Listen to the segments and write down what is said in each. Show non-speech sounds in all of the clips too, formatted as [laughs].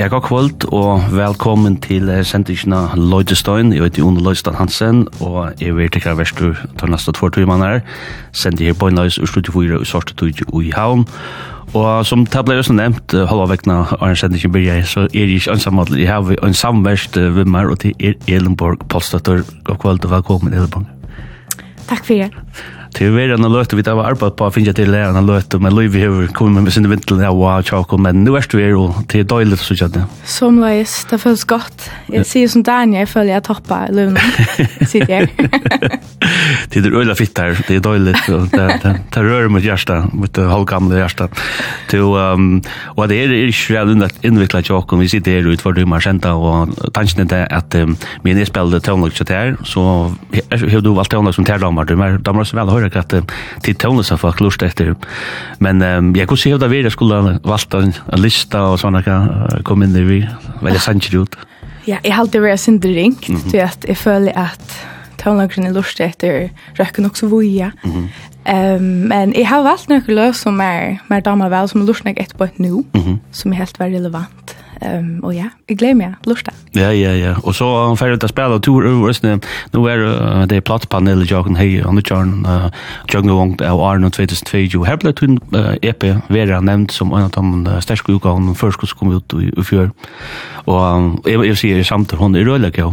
Ja, god kvöld og velkommen til sendisjona Løydestein. Jeg heter Jon Løystein Hansen, og jeg vil tekkere verstu til neste tvær timer her. Sendi her på en løys og slutt i fyra og svarte tog i havn. Og som det ble også nevnt, halva vekna av en Sendikjen byrja, så er jeg ikke ansammadel. Jeg har en samverst ved meg, og til er Elenborg Polstøtter. God kvöld og velkommen, Elenborg. Takk for det til än en løte vi var arbeid på å finne til lærer en løte, men Løyvi har kommet med sinne vintel ja, wow, tjako, men nu er du er og til døylig så kjent det. Som løys, det føles godt. Jeg sier som Daniel, jeg føler jeg toppa løven, sitter jeg. Det er øyla fitt her, det er døylig, det rører mot hjärsta, mot det halvgamle hjärsta. Og det er ikke redan at innvikla tjako, vi sitter her ut for du har kjent og tanken er at min jeg spiller tøvnløk til her, så har du valgt tøvnløk som tærdammer, du er dammer så vel høyre at til tøvnes av folk lurt etter. Men um, jeg kunne se hva det var, jeg skulle valgt en, en lista og sånne jeg kom inn i vi, veldig sannsynlig ut. Ja, jeg har alltid vært synder ringt, mm -hmm. at jeg føler at tøvnlagren er lurt etter røkken også voja. Mm -hmm. um, men jeg har valgt noen løs som er mer damer vel, som er lurt nok etterpå et nå, mm -hmm. som er helt veldig relevant. Um, og ja, jeg gleder meg, lurt. Ja, ja, ja. Og så han um, ferdig til å spille tur over Østene. Nå er uh, det plattpanel i Jørgen Hei, Anne Kjørn, uh, Jørgen Vongt av Arno 2022. Her ble hun uh, EP Vera nevnt som en av de uh, sterske utgavene først skulle kom ut i, i fjør. Og um, jeg, jeg sier samt at hun er rødlig, ja.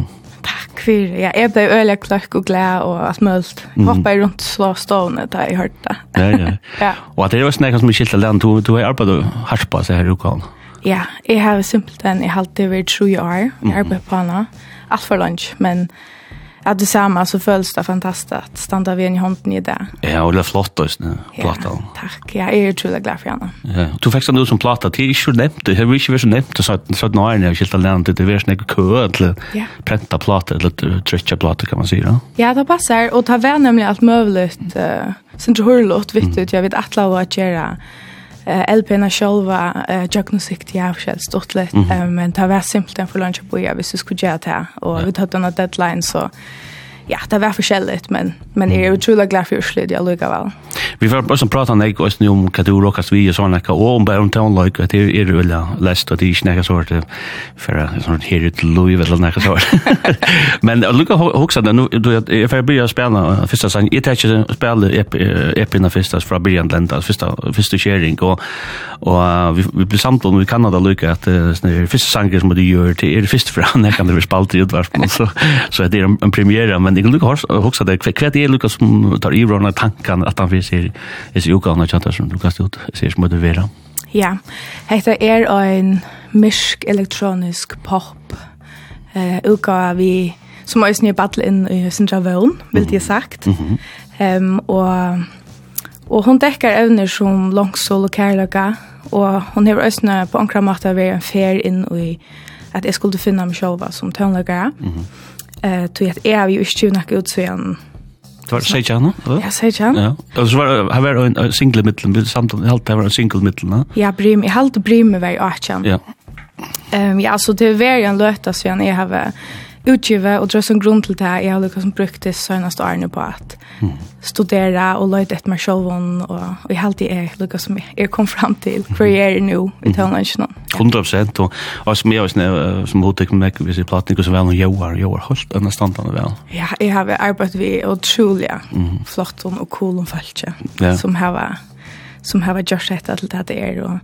Takk for Ja, jeg ble øyelig kløkk og glad og alt mulig. Jeg hoppet rundt slå stående da jeg hørte det. ja, ja. [laughs] ja. Og at det også snakken som er skilt av land, du, du har arbeidet hardt på seg her i ukaen. Ja, jeg har simpelthen, jeg har alltid vært tro i år, jeg arbeider på henne, alt for lunch, men at det samme, så føles det fantastisk at standa vi inn i hånden i det. Ja, og det er flott også, ne, plata. Ja, takk, ja, jeg er utrolig glad for henne. Ja, du fikk sånn ut som plata, det er ikke nevnt, det har ikke vært så nevnt, så at nå er det ikke helt alene, det er vært sånn kø, eller prenta plata, eller trøtja plata, kan man si, da? Ja, det passer, og det var nemlig alt mulig, uh, sin trorlåt, vet du, jeg vet at la at gjøre, uh, LP-na själva uh, diagnosiktiga av själv stort lätt. Mm -hmm. um, men det var simpelt en förlunch på ja, hvis du skulle göra det. Och vi hade en deadline så ja, det var forskjelligt, men, men jeg er utrolig glad for Oslo, jeg lukker vel. Vi får bare prate om deg, også om hva du råkast vi og sånn, og om bare om townløyk, at det er veldig lest, og det er ikke nekka sår til, for sånn her ut loiv, eller nekka sår. Men jeg lukker hoksa det, jeg får begynne å spille første sang, jeg tar ikke spela epina første, fra byrjan lenda, første, første kjering, og, og vi, vi blir om i Kanada lukker at første sanger som du gjør, det er første fra [laughs] nekka, det er spalt i utvarpen, så, så det er en premiere, men Men jeg lukker hoksa det, hva er det er lukker som tar i rådene tankene at han fyrir seg i seg ukaene kjantar som lukker ut, ser som det vera. Ja, hekta er ein mysk elektronisk pop eh, uka vi som er snitt battle inn i Sindra Vøvn, vil jeg sagt. Mm -hmm. um, og, og hun dekker evner som langsål og kærløkka, og hun hever østene på ankra måte vært en fer inn i at jeg skulle finne meg sjølva som tøvnløkere. Mm -hmm. Eh, tog att är vi ju inte något ut så igen. Det var säg jag nu. Ja, säg jag. Ja. Och så var har varit en single mitten vid samt en helt var en single mitten, va? Ja, brim i helt brim med var jag. Ja. Ehm ja, så det var ju en löta så jag har utgive og drøs en grunn til det jeg har lukket som brukt det søgneste årene på at mm. studere og løyde etter meg selv og, og jeg har alltid er lukket som jeg kom fram til hva jeg er nå i tøvnlandsjonen. 100 prosent, og, og som jeg også som hodtøk med meg hvis jeg platt ikke så vel noen joar, joar, holdt denne standene vel. Ja, jeg har arbeidet vi utrolig mm. flott og cool og følelse ja. som har som har gjort dette til det det er og,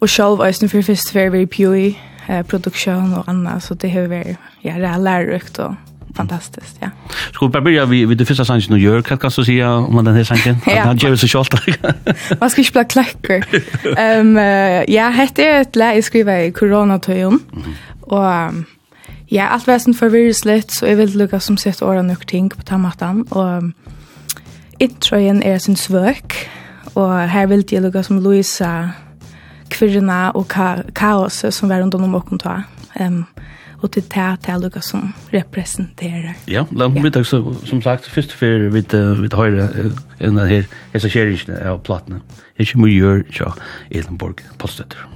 og selv også for første for vi pjøy eh, produktion och annat så det har varit ja, det är lärorikt och fantastiskt, ja. Ska vi börja vid, vid det första sangen och gör, kan så säga om den här sangen? [laughs] ja. Han ger så short. [laughs] Man ska spela klacker. Um, ja, hette är ett läge i skriver i coronatøyen. Mm. Och ja, allt var för förvirrigt lite så jag vill lukka som sett åra nok ting på tammatan. Och introjen är sin svök. Och här vill jag lukka som Louisa kvirrene og ka kaoset som var rundt om åkken ta. Um, og til det til alle som representerer. Ja, la meg vite, så, som sagt, først før vi vet høyre enn her, jeg ser ikke av platene. Jeg er ikke mye gjør, ja, Elenborg, poststøtter.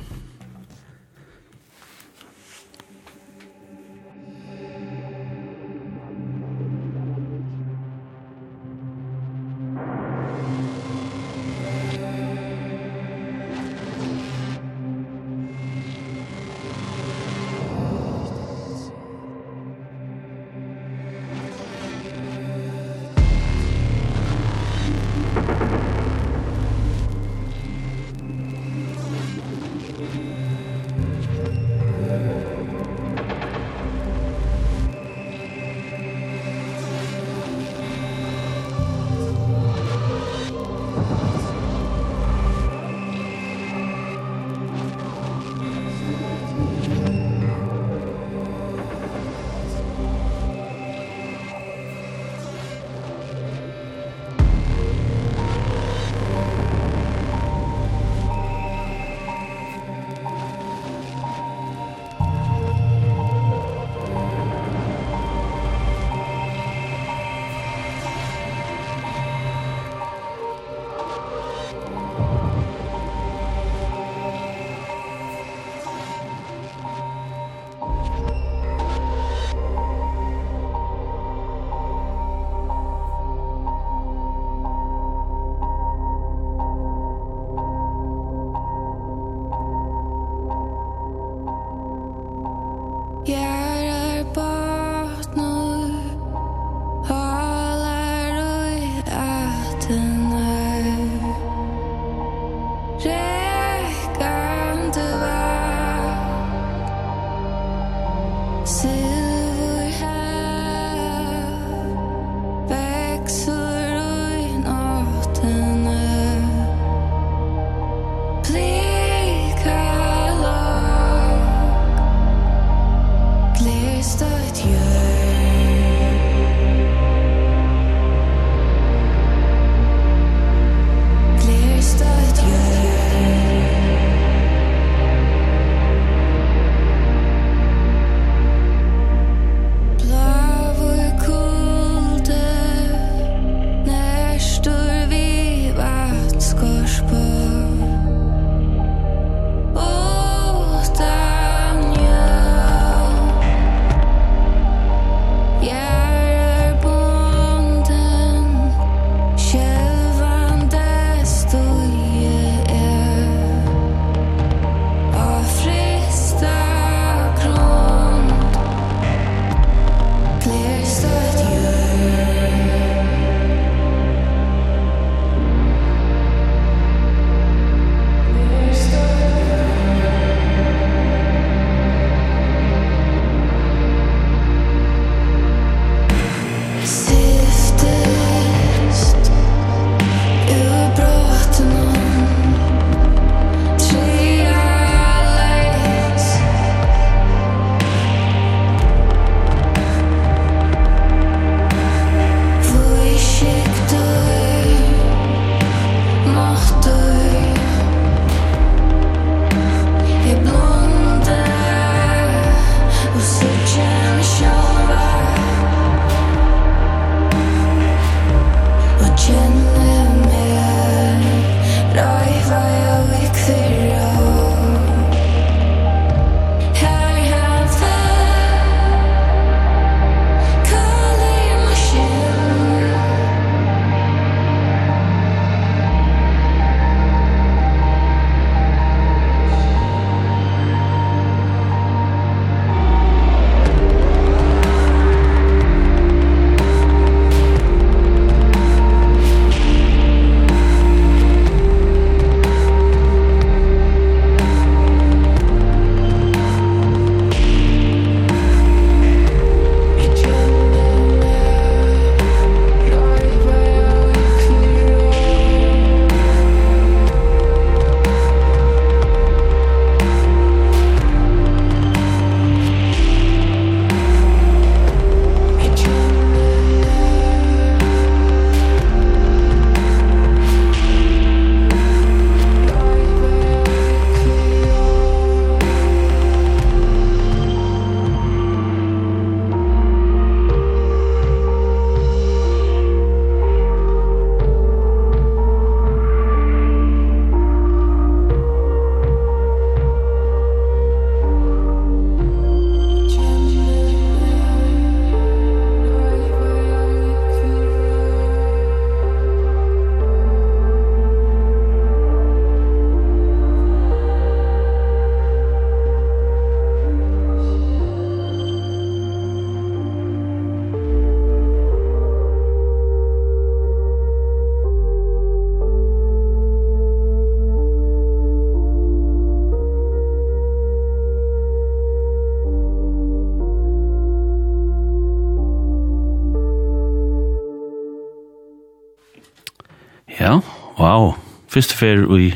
fyrst fer i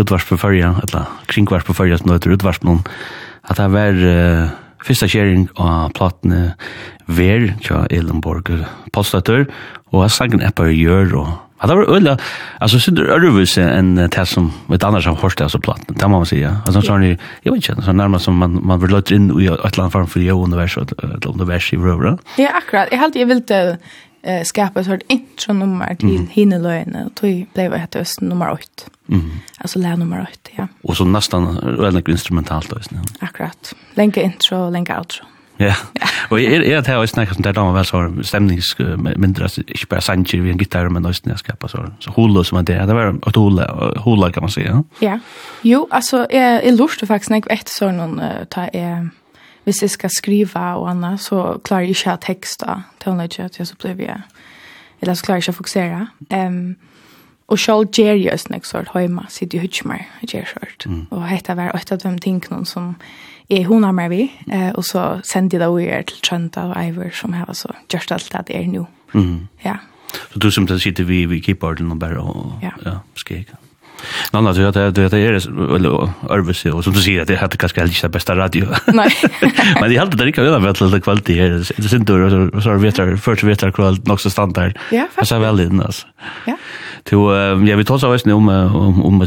utvars på fyrja, eller kringvars på fyrja som nøyter utvars på noen, at det var uh, fyrsta kjering av platene Ver, tja Elenborg, postatør, og jeg sang en eppar gjør, og Ja, det var øyla, altså synd er ørvus enn det som et annars som hørste altså platen, det må man sige. Altså sånn, jeg vet ikke, så nærmest som man, man vil løyte inn i et eller annet form for jo univers, et univers i røvra. Ja, akkurat, jeg halte jeg vil til eh, skapa ett intro nummer till mm. Hinnelöjne och tog blev det just nummer 8. Mm. Alltså lä nummer 8, ja. Och så nästan väldigt instrumentalt då. Akkurat. Länka intro, länka outro. Ja. Och är är det här är snacka om det där väl så stämnings mindre inte bara sanger vi en gitarr men nästan jag skapa så så hulla som det det var ett hulla hulla kan man säga. Ja. Jo, alltså är är lust faktiskt när jag ett sån någon ta är hvis jeg skal skriva og annet, så klarer jeg ikke å teksta tonelage, så så blir jeg, eller så klarer jeg ikke å fokusere. Um, og selv gjør jeg også nek sort høyma, sitter jeg ikke mer, gjør sort. Mm. Og hette var åtte av de tingene som er hun har med vi, eh, og så sender jeg det over til Trønda og Eivor, som har så gjort alt det er nå. Mm. Ja. Så du som sitter vi, vi keyboarden og bare og, ja. ja, skrek. Nå, nå, du vet, du vet, det er Ørvesi, og som du sier, det er kanskje heller ikke det beste radio. Nei. [laughs] Men jeg hadde det ikke veldig med til kvalitet her. Det synes du, og så vet jeg, før vet jeg kvalitet nok så standard. Ja, faktisk. Det er veldig inn, altså. Ja. Så, ja, vi tar så veis om, om, om, om, om,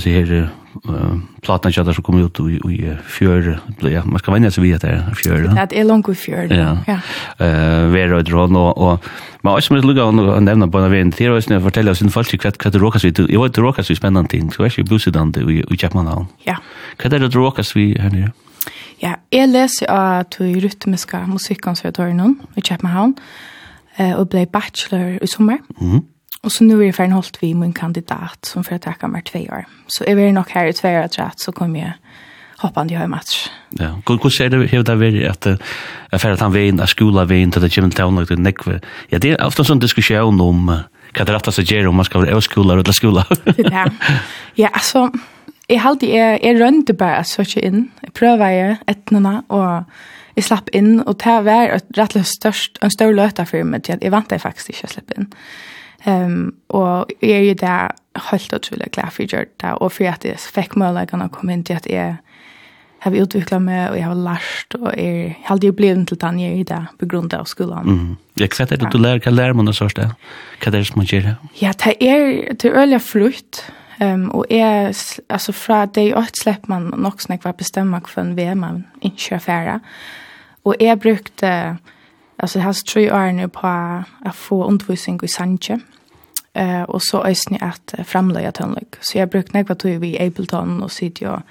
uh, platna kjata som kom ut i, i fjör, ja, man ska vänja sig vid att det är fjör. Det är långt i fjör. Ja. ja. Uh, Vera och drån och, och man har också lugga och nämna på en vän till oss när jag sin oss en falsk kvart kvart råkas vi, jag vet råkas vi spännande ting, så är det vi busidande i Kjapmanhavn. Ja. Kvart är det råkas vi här nere? Ja, jeg leser av to rytmiske musikkonservatorier i Kjøpenhavn, og ble bachelor i sommer. Mm -hmm. Og så nu er jeg ferdig holdt vi min kandidat som får takke meg tve år. Så jeg vil nok her i tve år etter så kommer jeg hoppande i match. Ja, hvordan ser du hva det er at jeg ferdig han veien, at skola veien til det kommer til å lage nekve? Ja, det er ofte en sånn diskusjon om hva det er rett å gjøre om man skal være av skola eller skola. [laughs] ja. ja, altså, jeg halte jeg, jeg rønte bare at søkje inn. Jeg prøver jeg etnene og jeg slapp inn, og det var rett og slett størst, en større løte for meg til at jeg vant det faktisk ikke å slippe inn. Um, og jeg er jo der helt utrolig glad for gjør det, og for at jeg fikk mulighetene å komme inn til at jeg har utviklet meg, og jeg har lært, og jeg har aldri blitt til den jeg er der, på grunn av skolen. Mm. Jeg vet ikke, du lærer, hva lærer man det sørste? Hva er det som man gjør det? Ja, det er, det er øyelig flutt, um, og jeg, altså fra det jeg også slipper man nok snakke for å bestemme hva en VM man ikke er ferdig. Og jeg brukte... Uh, Alltså här tror jag nu på att få undervisning i Sanche. Eh och så ösni att framlägga tonlik. Så jag brukar näkva tog vi Ableton och sitter jag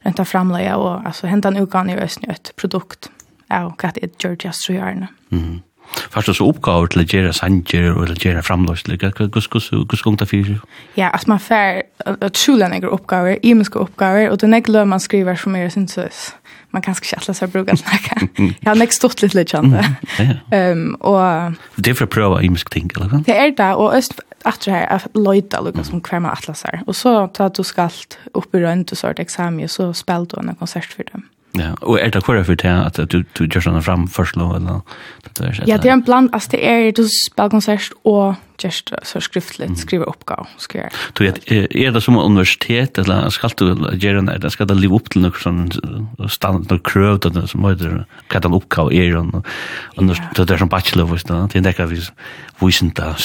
rent framlägga och alltså hämta en ukan i ösni ett produkt. Ja, och att det är Georgia tror jag nu. Mhm fast så uppgåvor till att göra sanger och att göra framlösliga. Hur gång det fyra? Ja, att man får att skola några uppgåvor, imiska uppgåvor och det är man skriver som är sin sös. Man kanske inte alla så brukar snacka. Jag har nästan stort lite lite kända. Ehm och det är för att pröva imiska ting eller? Det är det och öst att det här att lojta lukka som kvar man atlasar. Och så tar du skalt upp i rönt och så sort examen så spelar du en konsert för dem. Ja, og er det kvar for det at du du gjør sånn fram først eller det er Ja, det er en bland, altså det er du spiller konsert og just så skriftligt mm. skriva uppgåva ska jag. Du vet är det som universitet eller ska du göra när det ska det leva upp till något sån standard krav det som heter kan den uppgåva är och annars det är som bachelor visst då det där vi visst där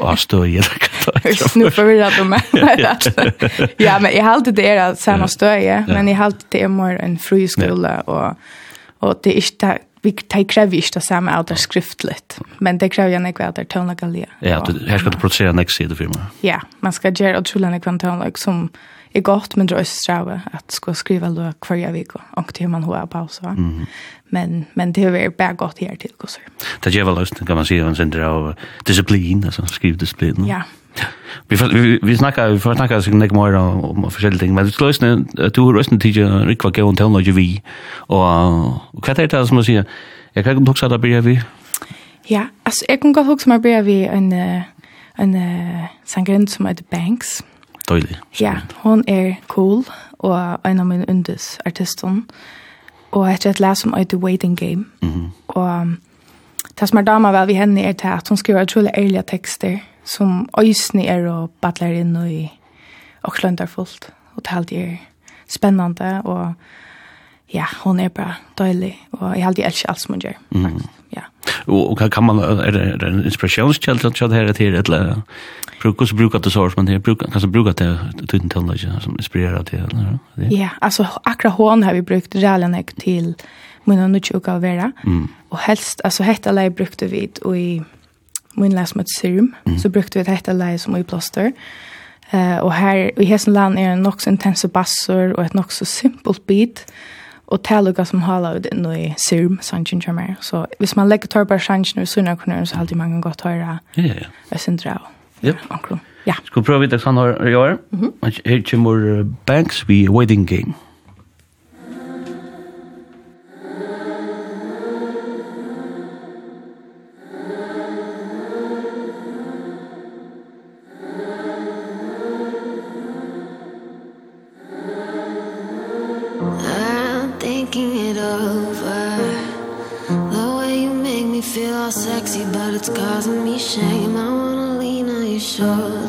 och stå i det. Nu för vi att med. [laughs] Ja, men jag hade det är samma stöje, men jag hade det mer en friskola och och det är inte vi tar kräver inte det samma av det skriftligt. Men det kräver jag när jag är tonlagalia. Ja, du, här ska du producera nästa sida för firma. Ja, man ska göra otroligt när jag tonlag som är gott men drar sig sträva att ska skriva då kvarje vecka och till man har paus va. Mm. Men men det är bara gott här till kusar. Det ger väl lust kan man säga en central disciplin alltså skrivdisciplin. Ja. Vi vi vi snackar vi får snacka så mycket mer om olika ting men det slås nu att du har rösten till dig rikva gå och tala vi och vad heter det som man säger jag kan inte huxa där blir vi Ja, alltså jag kan gå huxa mig blir vi en en sangren som heter Banks. Dålig. Ja, hon är cool och en av mina undus artisten. Och jag har läst om The Waiting Game. Mm -hmm. Och det som är damer väl vi henne är till att hon skriver otroligt ärliga texter som øysene er og battler inn og i Åksløndar fullt. Og det halde er spennende og ja, hon er bara døylig, og jeg halde elsker alt som hun gjør, mm. Ja. Og, og kan man, er det, er det en inspirationskjeld til det her er til, eller hvordan bruker du sår som man bruker, kanskje bruker det tuten til det, som inspirerer til eller? Ja, altså akkurat hon har vi brukt rælen til min og nødt til å være, og helst, altså hette alle brukte vi og i min läs med serum mm. så brukte vi ett hetta läs som i plåster. Eh och här i Hessenland är en nog så bassor och ett nog så simpelt beat och taluga som håller ut nu i serum sanchen jamar. Så hvis man lägger torbar sanchen och sunna kunna så alltid man gott höra. Ja ja. Jag syns Ja, onkel. Ja. Ska prova det sån här i år. Mm. Här kommer Banks we wedding game. it's causing me shame. I wanna lean on your shoulder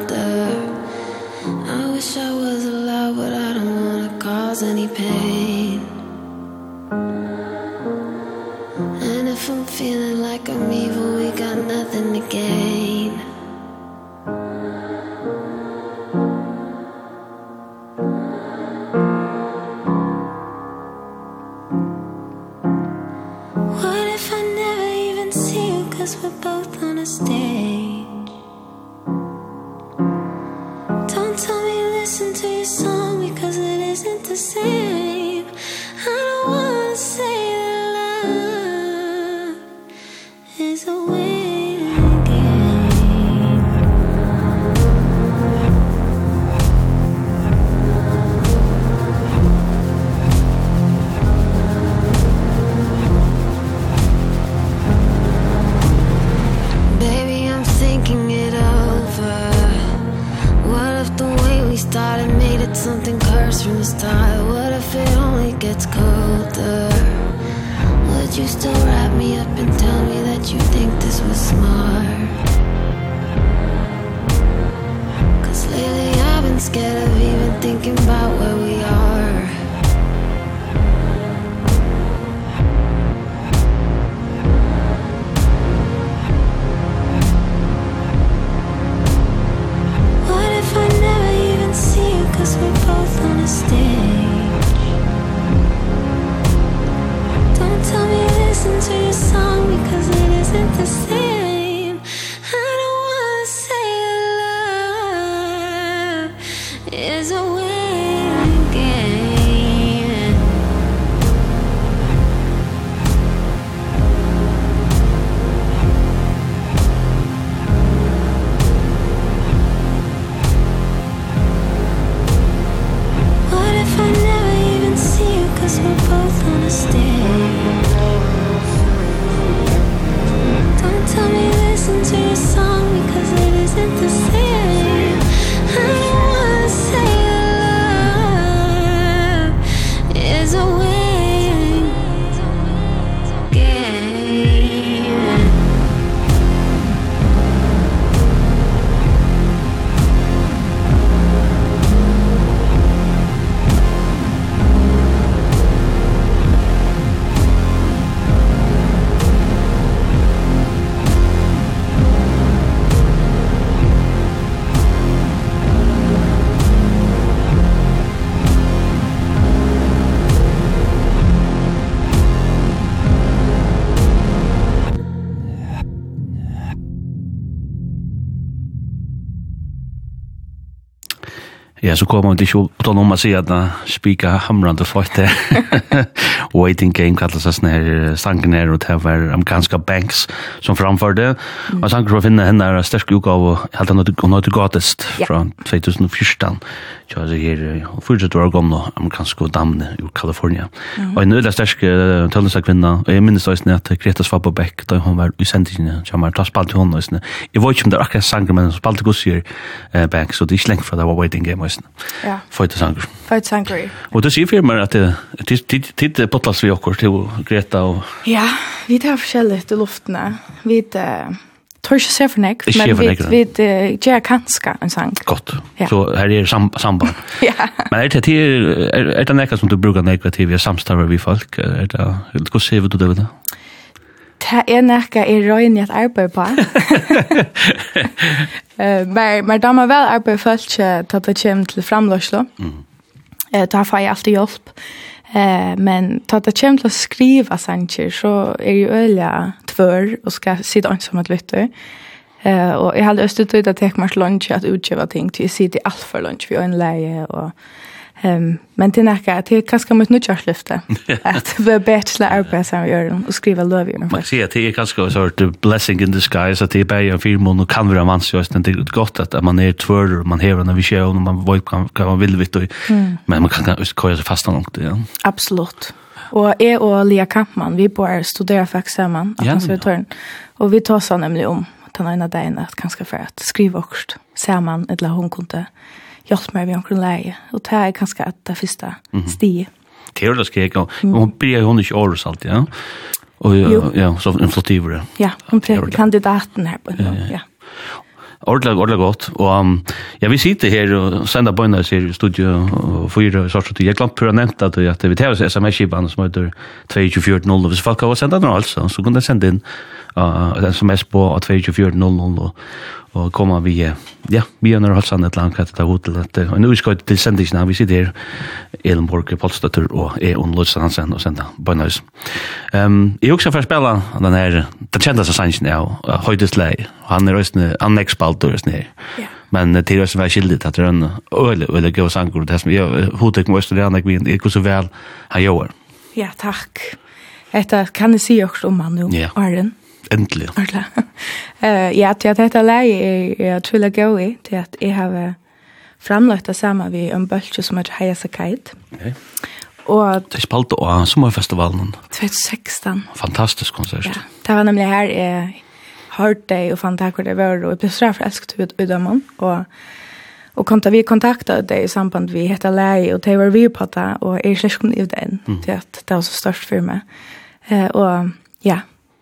Ja, så kommer man ikke opp til noen man sier at den spiker hamrande folk det. [laughs] Waiting Game kallas det sånn her sangen her, og det var amerikanska Banks som framførte. Mm. Og sangen for å finne henne er sterk uka av, jeg halte noe til gratis fra 2014 tja, det her fyrtjøtt år gamle amerikanske damene i Kalifornia. Og en nødvendig sterske tøllneste kvinna, og jeg minnes også at Greta Svabba Beck, da hun var i sendingen, tja, man tar spalt til henne også. Jeg vet ikke om det er akkurat sanger, men spalt til gossier Beck, så det er ikke lengt fra det var Waiting Game også. Ja. Føyte sanger. Føyte sanger. Og du sier firmer at tid er bottlas vi okkur til Greta og... Ja, vi tar forskjellig til luftene. Vi tar tør ikke se for nek, men vi, vi uh, gjør kanskje en sang. Godt, ja. så her er sam samband. [laughs] ja. Men er det, er, er det nekka som du bruker nekka til vi er samstavar vi folk? Er det, hvordan ser vi du det ved det? Det er nekka er røyne at arbeid på. men, men da man vel arbeid folk til at det kommer til framløslo, mm. da får jeg alltid hjelp. Eh, men ta det kommer til å skriva sanger, så er jo øyelig tvör och ska sitta ensam ett vittu. Eh och jag hade östet ut att jag mars lunch att utgöra ting till sitta allt för lunch vi en läge och ehm men det näka att det kanske nu nyttja lyfta att vi bättre arbeta som gör och skriva lov ju. Man ser att det är kanske en sort blessing in disguise att det är bara en film och kan vara man så det är gott att man är tvör och man när en kör och man vet kan man vill vitt men man kan inte köra fast något ja. Absolut. Og jeg og Lia Kampmann, vi bor studerer faktisk sammen av konservatøren. Og vi tar sånn nemlig om at han ene dagen at kanskje for at skrive også sammen, eller hun kunne hjelpe meg ved omkring leie. Og det er kanskje at det første stiget. Det er det skrek, og hun blir jo ikke året alltid, ja? Og ja, ja så en flottivere. Ja, hun blir kandidaten her på en gang, ja ordentlig, ordentlig godt. Og um, ja, vi sitter her og sender bønner til studio 4 og sånt. Jeg glemte pura nevnt at, at vi tar oss sms-kibene som heter 2240. Hvis folk har sendt den altså, så kunne de sende inn uh, en sms på 2240. Og, og koma vi, ja, vi er nødvendig halsan et langt etter hotellet, og nå skal vi til sendingsna, vi sitter her, Elenborg, Polstatur og Eon Lutsen Hansen, og senda bøgnøys. Um, jeg også får spela den her, den kjente seg sannsyn av ja, Høydesleir, han er røysene, han er ekspaltor røysene her, yeah. men til røysene var skildet, at det er en øyelig, øyelig gøy sangur, det som jeg, hotek med Østene, han er ikke så vel han gjør. Ja, takk. Etter kan jeg si også om han jo, Arjen. Ja. Endelig. Ordentlig. [laughs] Uh, ja, til at dette leie er jeg tuller gå i, til at jeg har framlagt det samme vi en bølge som heter Heia Sakait. Okay. Og, det er spalte av sommerfestivalen. 2016. Fantastisk konsert. Ja, det var nemlig her jeg hørte det og fant takk hvor det var, og jeg ble så forelsket ut av dem, og Og konta vi kontakta det i samband vi hette Lei, og det var vi på det, og jeg er slik kom ut den, mm. til at det var så størst for meg. Eh, og ja,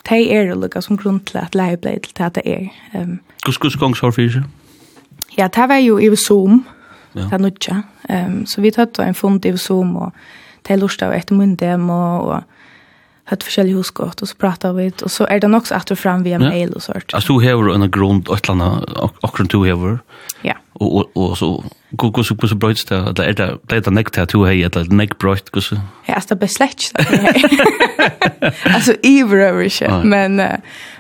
de er det lukka som grunn til at leie ble til at det er. Um, Hvordan gong så for seg? Ja, det var jo i Zoom, ja. det er nødja. Um, så vi tatt en fund i Zoom, og det er lurt av etter munnen dem, og, og hatt forskjellige huskott og så pratet vi og så er det nok också att fram via mail og sånt. Altså, du har en grunn, et eller annet, akkurat du har. Ja. Og, og, og så går går så så bröts där att det är det är til at du har ett litet näck bröst går så. Ja, alltså besläkt. Alltså ever men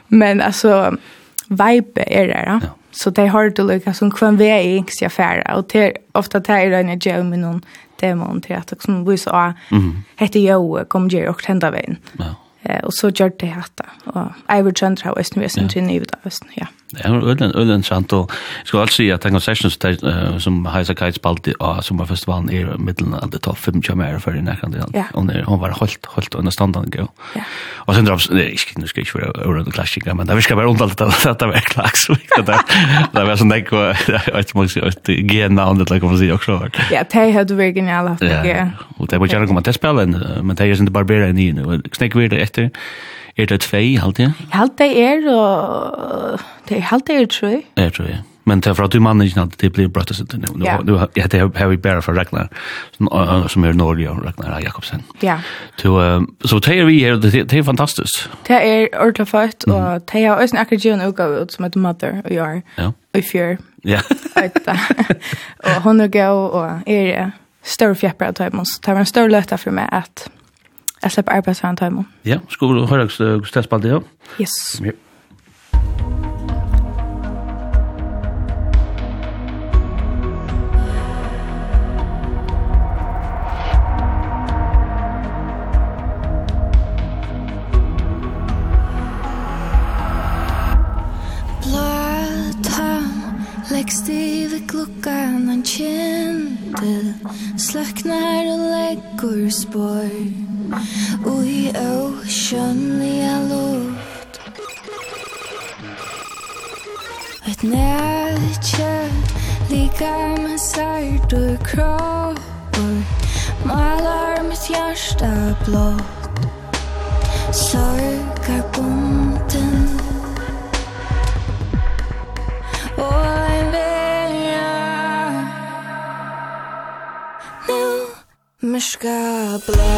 men alltså vibe är det ja. Så det har du lika som kvann vi är i yngst jag färra. Och det är ofta det är det jag med någon demon till att liksom vi så hette jo kom gjør och tända vägen. Ja. Eh och så gjorde det hatta. Och I would try how is nu är sen till nu där ja. Det var ölen ölen sant och ska alltså säga att den session som Heisa Kites spalt av sommarfestivalen är mitten av det topp 5 jammer för den kan det. Och när hon var helt helt under standard gå. Och sen drops det är nu ska jag köra över den klassiska men där vi ska vara runt allt att det var klax så det där. Det var sån där att man ska att gena och det liksom så jag också. Ja, det hade vi genialt haft. Ja. Och det var ju något att spela men det är ju inte barbera i nu. Snack vidare efter. Er det tvei, halte jeg? Halte jeg er, og det er halte jeg tror tre. Er tror jeg. Men det er for at du mannen ikke alltid blir brøtt og sitte nu. Ja. Nu har vi bare for Ragnar, som er Norge og Ragnar Jakobsen. Ja. Så, så det er vi her, det er fantastisk. Det er ordentlig født, og det [laughs] er også en akkurat gjerne utgave ut som heter Mother og jeg, er, og i fjør. Ja. og hun er gøy, og er større fjepper av Tøymons. Det var en større løte for meg at Jeg slipper arbeid sammen til hjemme. Ja, skulle du høre hvordan det spalte ja? Yes. Ja. klockan han kjente Slöknar och leggur spår Och i oceania luft. Ett nätje Lika med sart och kroppar Malar mitt hjärsta blått Sorgar bunten myrka blå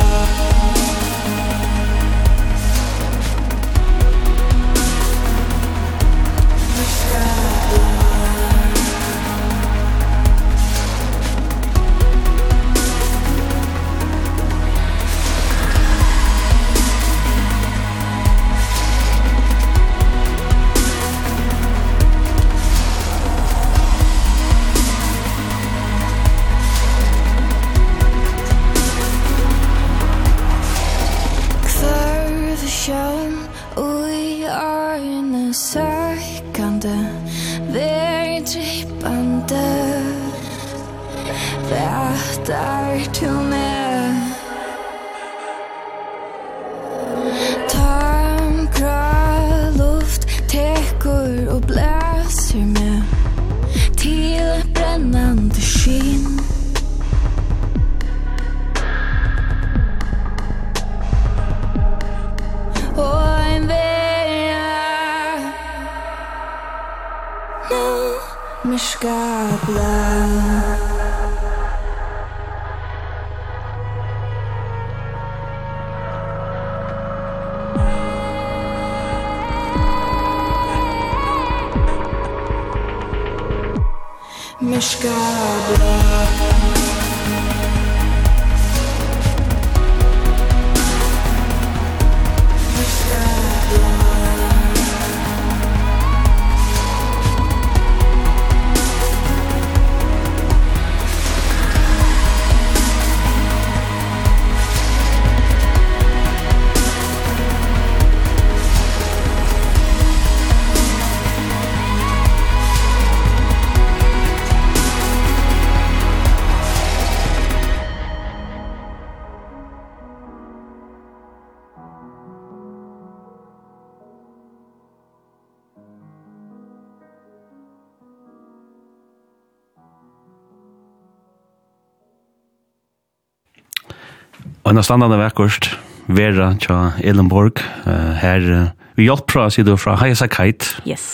en av standande verkost Vera tja Elenborg uh, her uh, vi hjelp fra sido fra Hayasa Kite. Yes.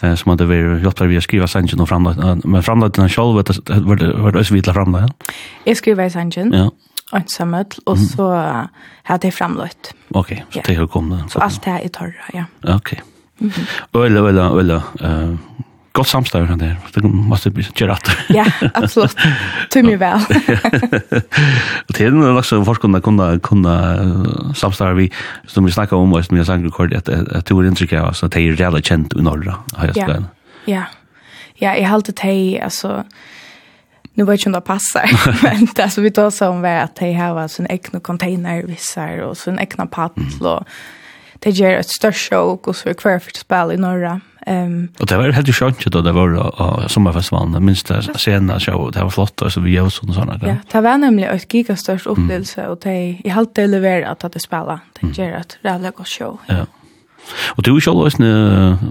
Uh, som hadde vært hjelp vi å skrive sannsyn og framlagt, uh, men framlagt den selv, var det var det også videre framlagt? Jeg skriver i sangen, ja. ensamhet, og så hadde jeg framlagt. Ok, så det har kommet. Så alt det er i torra, ja. Ok. Øyla, øyla, øyla, Gott samstånd från det. Det måste bli så rätt. Ja, absolut. Tog mig väl. Och det är nog också folk kunna kunna kunna samstånd vi som vi snackar om och med sangrekord att att det är intryck av så det är jävla känt i norra. Ja. Ja. Ja, jag har alltid tej alltså Nu vet jag inte om det passar, [laughs] men det som vi tar om var att de har sin egna container, vissar, och sin egna paddel, mm det gjør et størst show hos vi hver fyrt spil i Norra. Um, og det var helt skjønt da det var uh, sommerfestivalen, det minste scenen show, det var flott, og så vi gjør sånn sånn. Ja, det var nemlig et gigastørst opplevelse, mm. og det i halvt det leveret at det spiller, det gjør et rævlig godt show. Ja. Og du sjálv veisne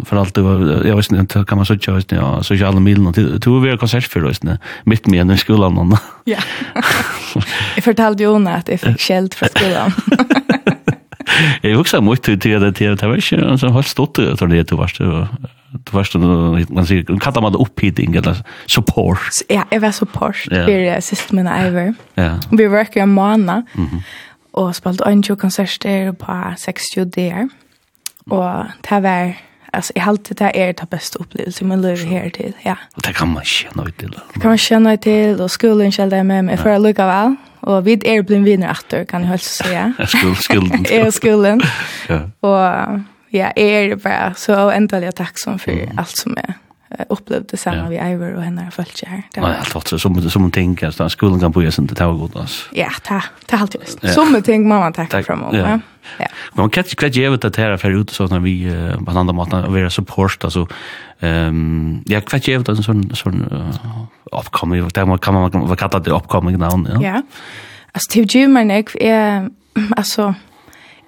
for alt det var jeg vet ikke, kan man søtja, vet ikke, ja sosiale milen og du var konsert for ikke, midt med en i skolan. Ja. Jeg fortalte jo at jeg fikk skjeld fra skolen. [laughs] Jag huxar mycket til det till det var ikke en sånn helt stort tror det du varst du varst man sier, kallar man det upphitting eller support. Ja, jeg var support for för siste min ever. Ja. Vi var verkar en måned, og Och spalt konserter på 60 der, og det var Alltså jag alltid det är det bästa upplevelsen man lever här till. Ja. Och det kan man känna ut till. Det kan man känna ut till och skolan själv där med mig för att lucka väl. Och vid är blivit vinner åter kan jag helst säga. Skol skolan. Är skolan. Ja. Och ja, är det bara så ändligt tacksam för mm. allt som är upplevde samma vi Ivor och henne har följt här. Det var allt fattigt som som hon tänker att skolan kan börja sen det tar gott alltså. Ja, ta ta allt just. Som tänker mamma tack framåt. Ja. Ja. Men kan inte ge ut det här för ut så när vi på andra måte å være support altså ehm ja kan inte ge ut sånn sån sån uppkommande där man kan man hva kallar det uppkommande namn ja. Ja. Alltså till ju men jag är alltså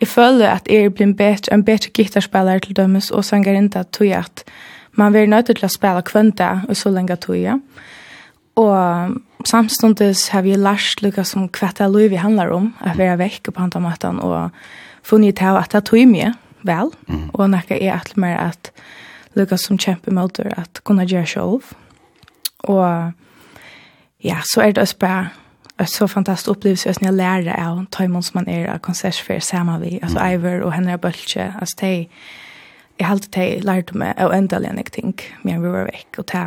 jag føler at jeg blir en bedre, en bedre gitarspiller til dømes, og sanger ikke at tog at man blir nødt til å spille kvønta og så lenge tog ja. Og samstundes har vi lært lukka som hva lov vi handlar om, at vi er vekk på andre måten, og funnet til at det tog mye vel, mm. og nekka er at mer at lukka som kjempe motor at kunne gjøre selv. Og ja, så er det også bare en så fantastisk opplevelse at jeg lærer av Taimon som man er av konsertfer sammen vi, altså mm. Iver og Henrik Bøltje, altså de, jeg har alltid lærte meg og endelig enn jeg ting, men vi var vekk, og ta,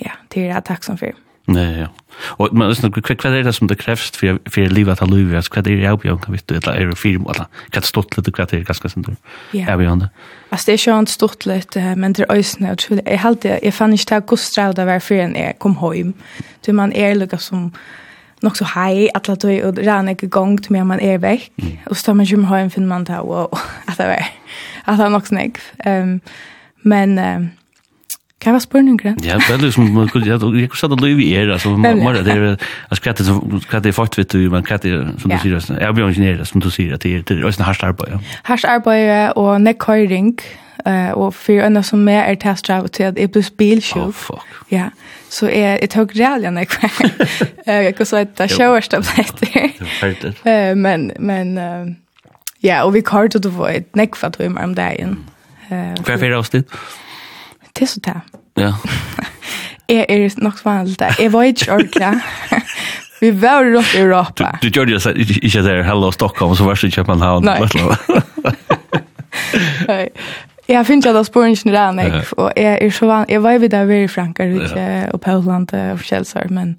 ja, det er jeg takksam for. Mm. Nej, ja. Och men lyssna, vad är det som det krävs för för livet att leva? Vad är det jag bjöd kan vi det är det film eller kan stått lite vad det är ganska sånt. Ja, vi har det. Alltså det är skönt stort lite men det är ösnä och skulle jag hade jag fann inte att gustra där var för en kom hem. Du man är lika som nog så hej att att du och ran gick igång till mer man är väck och så man kommer hem finner man där och att det var att han också näck. Ehm men Kan vara spurningar. Ja, det är som man kunde jag jag sa det då i era så mer det är att skratta så skratta fort vet du man skratta som du säger. Jag blir ingenjör som du säger att det är det är en hardt arbete. Harsh arbete och neckhiring eh och för en som mer är testdrive till att det blir bilshow. Oh fuck. Ja. Så är [laughs] det tog rallyan när kvar. Eh jag kan [laughs] säga att showarsta blir det. Eh men men ja och vi kallade det ett neck för att vi om dagen. Eh. Kvar för oss det det [laughs] er så det. Ja. jeg er nok vanlig det. Jeg var ikke ordentlig. [laughs] Vi var rått i Europa. Du, du gjør det ikke der, hello Stockholm, så var det ikke København. Nei. [laughs] Jeg finner ikke at sporingen er annet, og jeg er så vanlig. Jeg var jo der i Frankrike, og på Holland, og forskjellig, men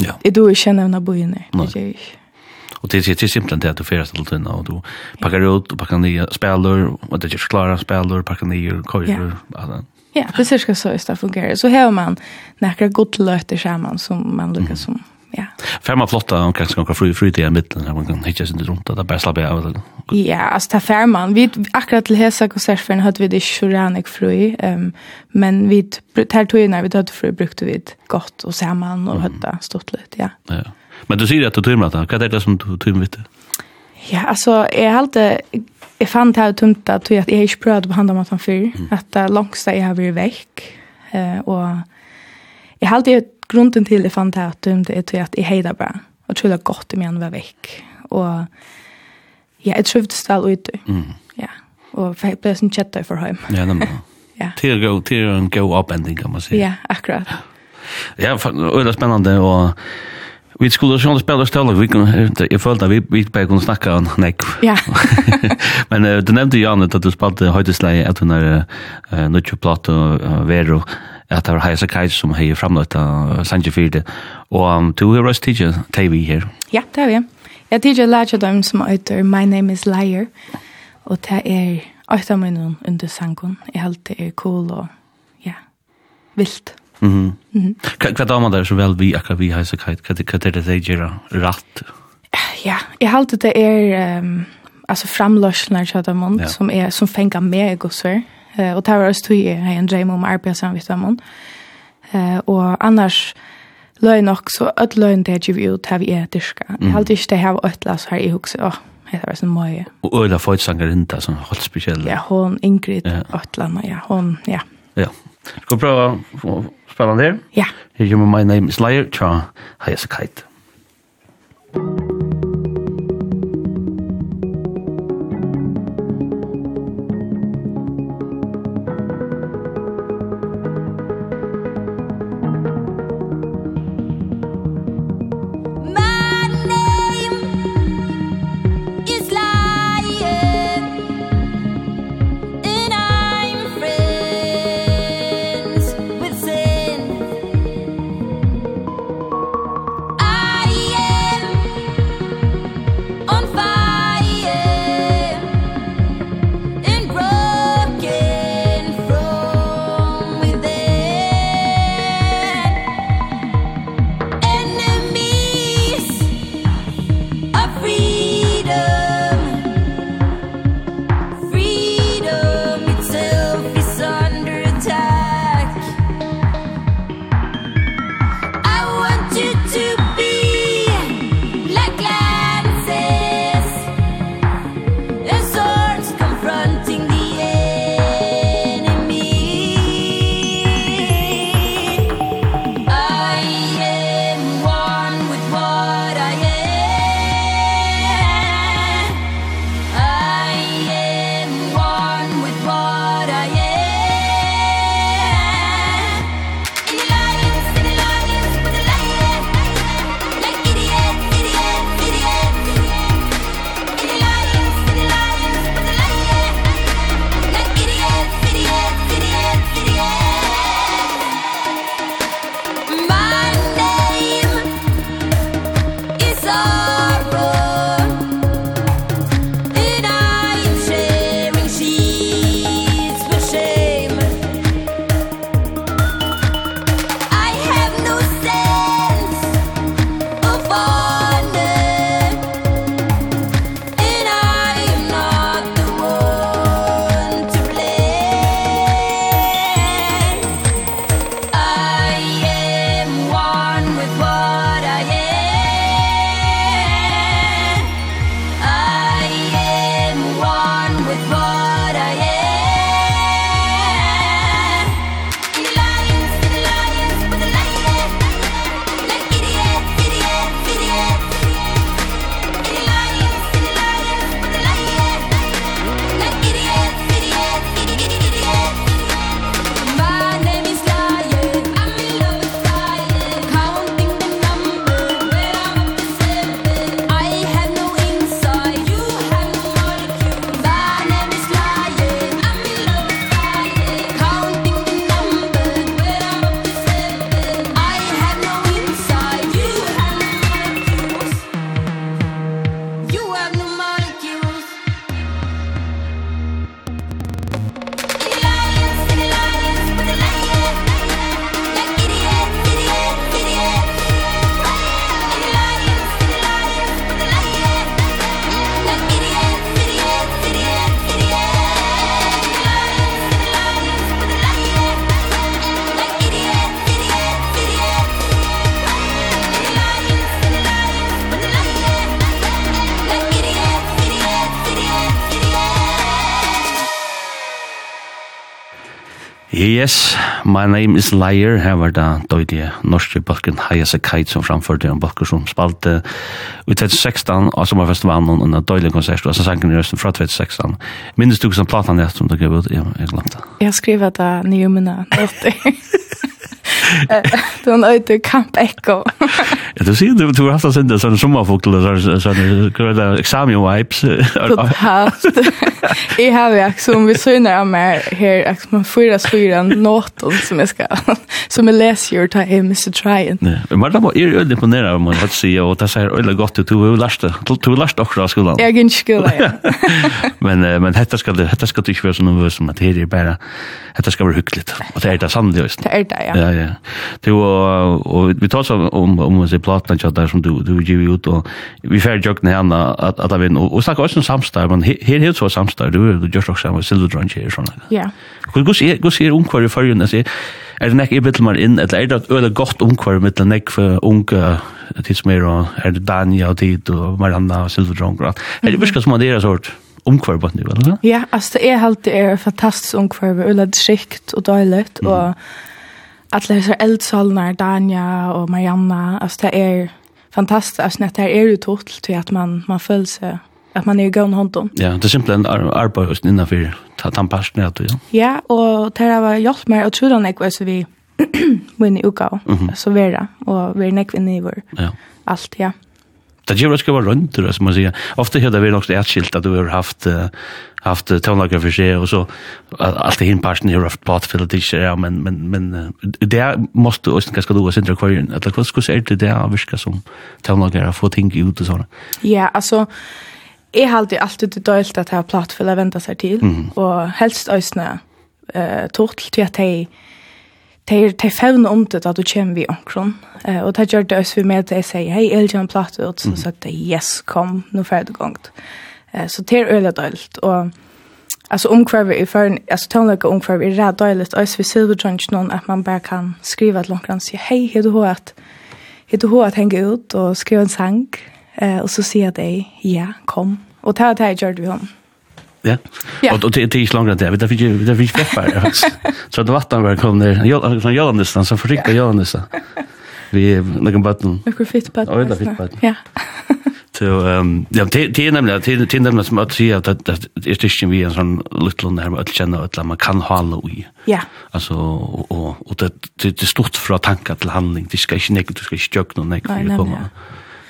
ja. jeg tror ikke nevne boende. Nei. Det gjør ikke. Och det är det simpelt att du färdar till den och du packar ut och packar ner spelare och det är klara spelare packar ner kojor alltså Ja, det cirka så just det fungerar. Så har man några godlöter samman som man lyckas som, ja. Färma flotta och kanske några fri fri i mitten där man kan hitta sig runt där bara slappa av. Ja, alltså ta färman. Vi akkurat till hesa konsertfärden hade vi det sjuranik fri. Ehm men vi tar tog när vi tog fri brukte vi gott och samman och hötta stått lite, ja. Ja. Men du säger att du tror att Vad är det som du tömmer det? Ja, alltså jag har alltid jag fann det här tungt att jag inte prövade på hand om att han fyr. Mm. Att det långsta jag har varit väck. Eh, och jag har alltid grunden till jag fann det här tungt är att jag hejdar bra, Och tror det gott om jag var väck. Och ja, jag trivdes väl ute. Mm. Ja, och jag blev sån chatta för hem. Ja, nämligen. [laughs] ja. Till go, till en go up ending kan man säga. Ja, akkurat. Ja, det är spännande och Vi skulle sjón spela ställa vi kan jag följde vi vi på kunna snacka om neck. Ja. Men uh, du nämnde ju annat att du spelade höjdslä att när uh, Nucho Plato uh, Vero att det var Heisa Kajs som har framlagt av Sanje Fyrde. Og um, du har røst tidligere TV her. Ja, det har vi. Jeg tidligere lærte dem som øyder My Name is Liar. Og det er øyder meg noen under sangen. Jeg halte det er cool og ja, vilt. Mhm. Mm Vad damer där så väl vi akkurat vi hejsa kajt, vad det det gör rätt? Ja, jag har alltid det är um, altså framlösnar så där ja. som er som fänga med jag och så. Eh och där var det ju en dream om arbetsam vid dem. Eh og annars løy nok så att lögn det ju ut har vi er diska. Jag har alltid det här ett las här i huset. Ja, det var så mycket. Och öla fotsangar inte sån helt speciell. Ja, hon Ingrid ja. Ötland, ja, hon ja. Ja. Ska vi prøve å spela den der? Ja. Her kommer My Name is Liar, tja, Hayasakite. Thank you. Yes, my name is Liar, her var da døydige norske balken Hayase Kite som framførte en balker som spalte i 2016, og sommerfestivalen og en under konsert, og så sangen i røsten fra 2016. Minnes du ikke som platan det som du gav ut? Jeg glemte. Jeg skriver da nye minna, [laughs] Du har nøyde Camp Echo. ja, Du sier, du, du har haft en sån sån sommarfugl och sån examen-vibes. [laughs] Totalt. [laughs] jeg har jo också, om vi synar av meg her, också man fyra fyra noten som jeg skal, som jeg leser jo, ta hem Mr. tryen. Ja, men det var ju ödligt på nära, man har säga, och det sier ödligt godt, ut, du har lært det. Du har lärt också av skolen. Jeg har ikke skolan, ja. [laughs] Men, men detta ska, detta ska du inte vara så nervös som att det är bara, detta ska vara hyggligt. Och det är det sannolikt. Det er det, ja. Ja, ja. Du och vi tar så om om så plattan chat där som du du ger ut och vi får jag den här att att vi och snackar också samstag men här helt så samstag du du just också med silver drunk här såna. Ja. Hur går det går det omkvar för ju alltså är det näck i bitte mer in eller är det öle gott omkvar med den näck för unga tills mer och är det Dania och tid och Miranda och silver drunk. Är det viskar som det är sort omkvar på nu, eller? Ja, alltså det är helt det är fantastiskt omkvar, öle skikt och dåligt och alla dessa eldsalnar, Dania och Marianna, alltså det är fantastiskt, alltså det här är ju totalt till att man, man följer sig att man är gån honom. Ja, det är simpelthen ar arbete innanför tandparsten att ja. Ja, och det har var hjälpt mig och trodde han inte så vi vinner uka så vera och vi är nekv inne i vår. Ja. Allt, ja det gjør det ska vara runt det som man säger. Ofta hade vi också ett skilt at du har haft uh, haft tonlager for seg, og så alt det hinparten har haft part ikke, ja men men men uh, det måste också ganska då sen tror jag att det skulle säga det där viska som tonlager har fått ting ut og såna. Ja, altså, jeg har alltid alltid det at jeg har platt för att vänta sig till og helst ösna uh, tortel til at jeg de, de fevner om det at du kommer vi omkron. Uh, og det gjør det også vi med at jeg sier, hei, jeg vil en platt ut. Så mm. sa det yes, kom, nå det gongt. Uh, så det er øyelig dølt. Og Alltså omkvarve i føren, altså tøvnløkka omkvarve er redd Och så vi ser det silvertrønns någon att man bara kan skrive et langt och säga hej, hur du har att, hur du har att hänga ut och skriva en sang, uh, och så sier de, ja, kom. Och det er det jeg gör det vi om. Ja. ja. Och det är inte långt där. Vi där fick ju där fick peppar. Så det vatten var kom ner. Jag från Jönnesen så förryckte Jönnesen. Vi någon button. Någon fit button. Ja, fit button. Ja. Så ehm ja, det är nämligen det är nämligen som att säga att det är inte vi en sån liten där med att känna att man kan hålla i. Ja. Alltså och och det det är stort från tankar till handling. Det ska inte du ska inte jökna när det nej.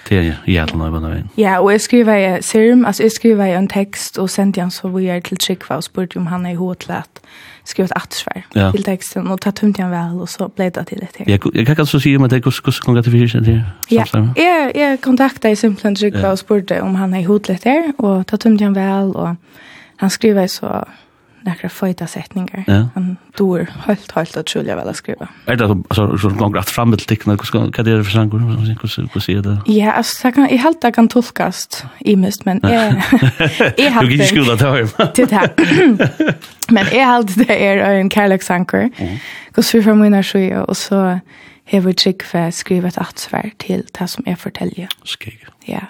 Det är ja, den nøyba nøyba. Ja, og jeg skriver i serum, altså jeg skriver i en tekst, og sendte han så vi er til Trikva, og spurte om han er i hod til at skriva et attersvær ja. til teksten, og ta tumt han vel, og så ble det til et her. jag jeg kan altså säga om at det hvordan kan det fyrir seg til Ja, jeg, jeg kontakta i simpelthen Trikva, ja. og spurte om han er i hod til et her, og ta tumt han vel, og han skriver så några feta sättningar. Ja. Han dör helt helt att skulle jag väl skriva. Är det så så gång rätt fram till teckna kan det för sen hur hur ser det? Ja, alltså jag kan i helt kan tolkas i mest men är är har Du gick skola där hem. Det här. [laughs] [laughs] Men är helt det är en kärleksanker. så för mina sjö och så hever Tryggve skrivet attsvär til det som jeg forteller. Skig. Ja.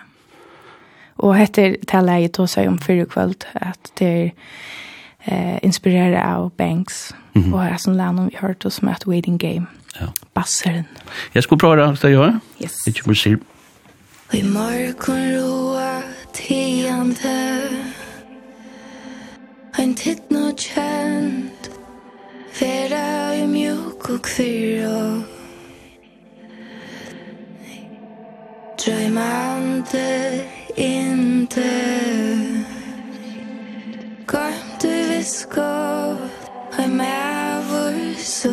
Og hette det jeg tog seg om fyrre kvöld, at det er eh inspirerad av Banks mm -hmm. och har sån land om vi hört oss med Waiting Game. Ja. Basseren. Jag ska prova det här jag. Yes. Det kommer se. Vi morgon roa tiande Ein titt no kjent Vera i mjuk og kvirra Drøymande inte Kom du viss godt Høy med vår så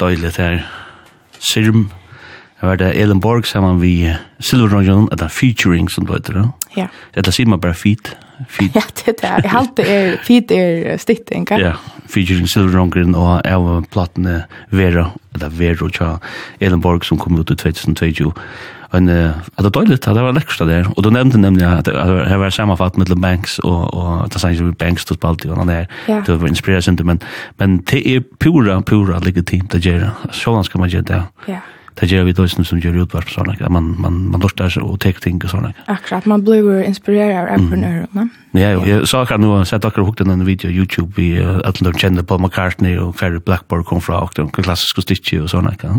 døylet her. Sirm, det var det Ellen Borg sammen vi Silver Rojan, det er featuring som du heter det. Ja. Eller sier man bare feat? feat. [laughs] Ja, det er det. Jeg halte er, feat er stitt, ikke? Ja, featuring Silver og av platene Vera, eller Vera, og Ellen Borg som kom ut i 2022 en att det dåligt det var lekkert der og du nevnte nemlig at det var sammanfatt mellan Banks og og att sen så Banks tog spalt och där det var inspiration men men det er pura pura legitimt att göra så skal man gjøre det. Ja det gjør vi døysen som gjør utvarp og sånn, at man, man, man lortar seg og tek ting og sånn. Akkurat, man blir jo inspireret av entreprenører, mm. Ja, jo, jeg sa akkurat nå, jeg sett akkurat hukte en video på YouTube, vi, at de kjenner Paul McCartney og Ferry Blackboard kom fra, og de klassiske stitcher og sånn, ikke?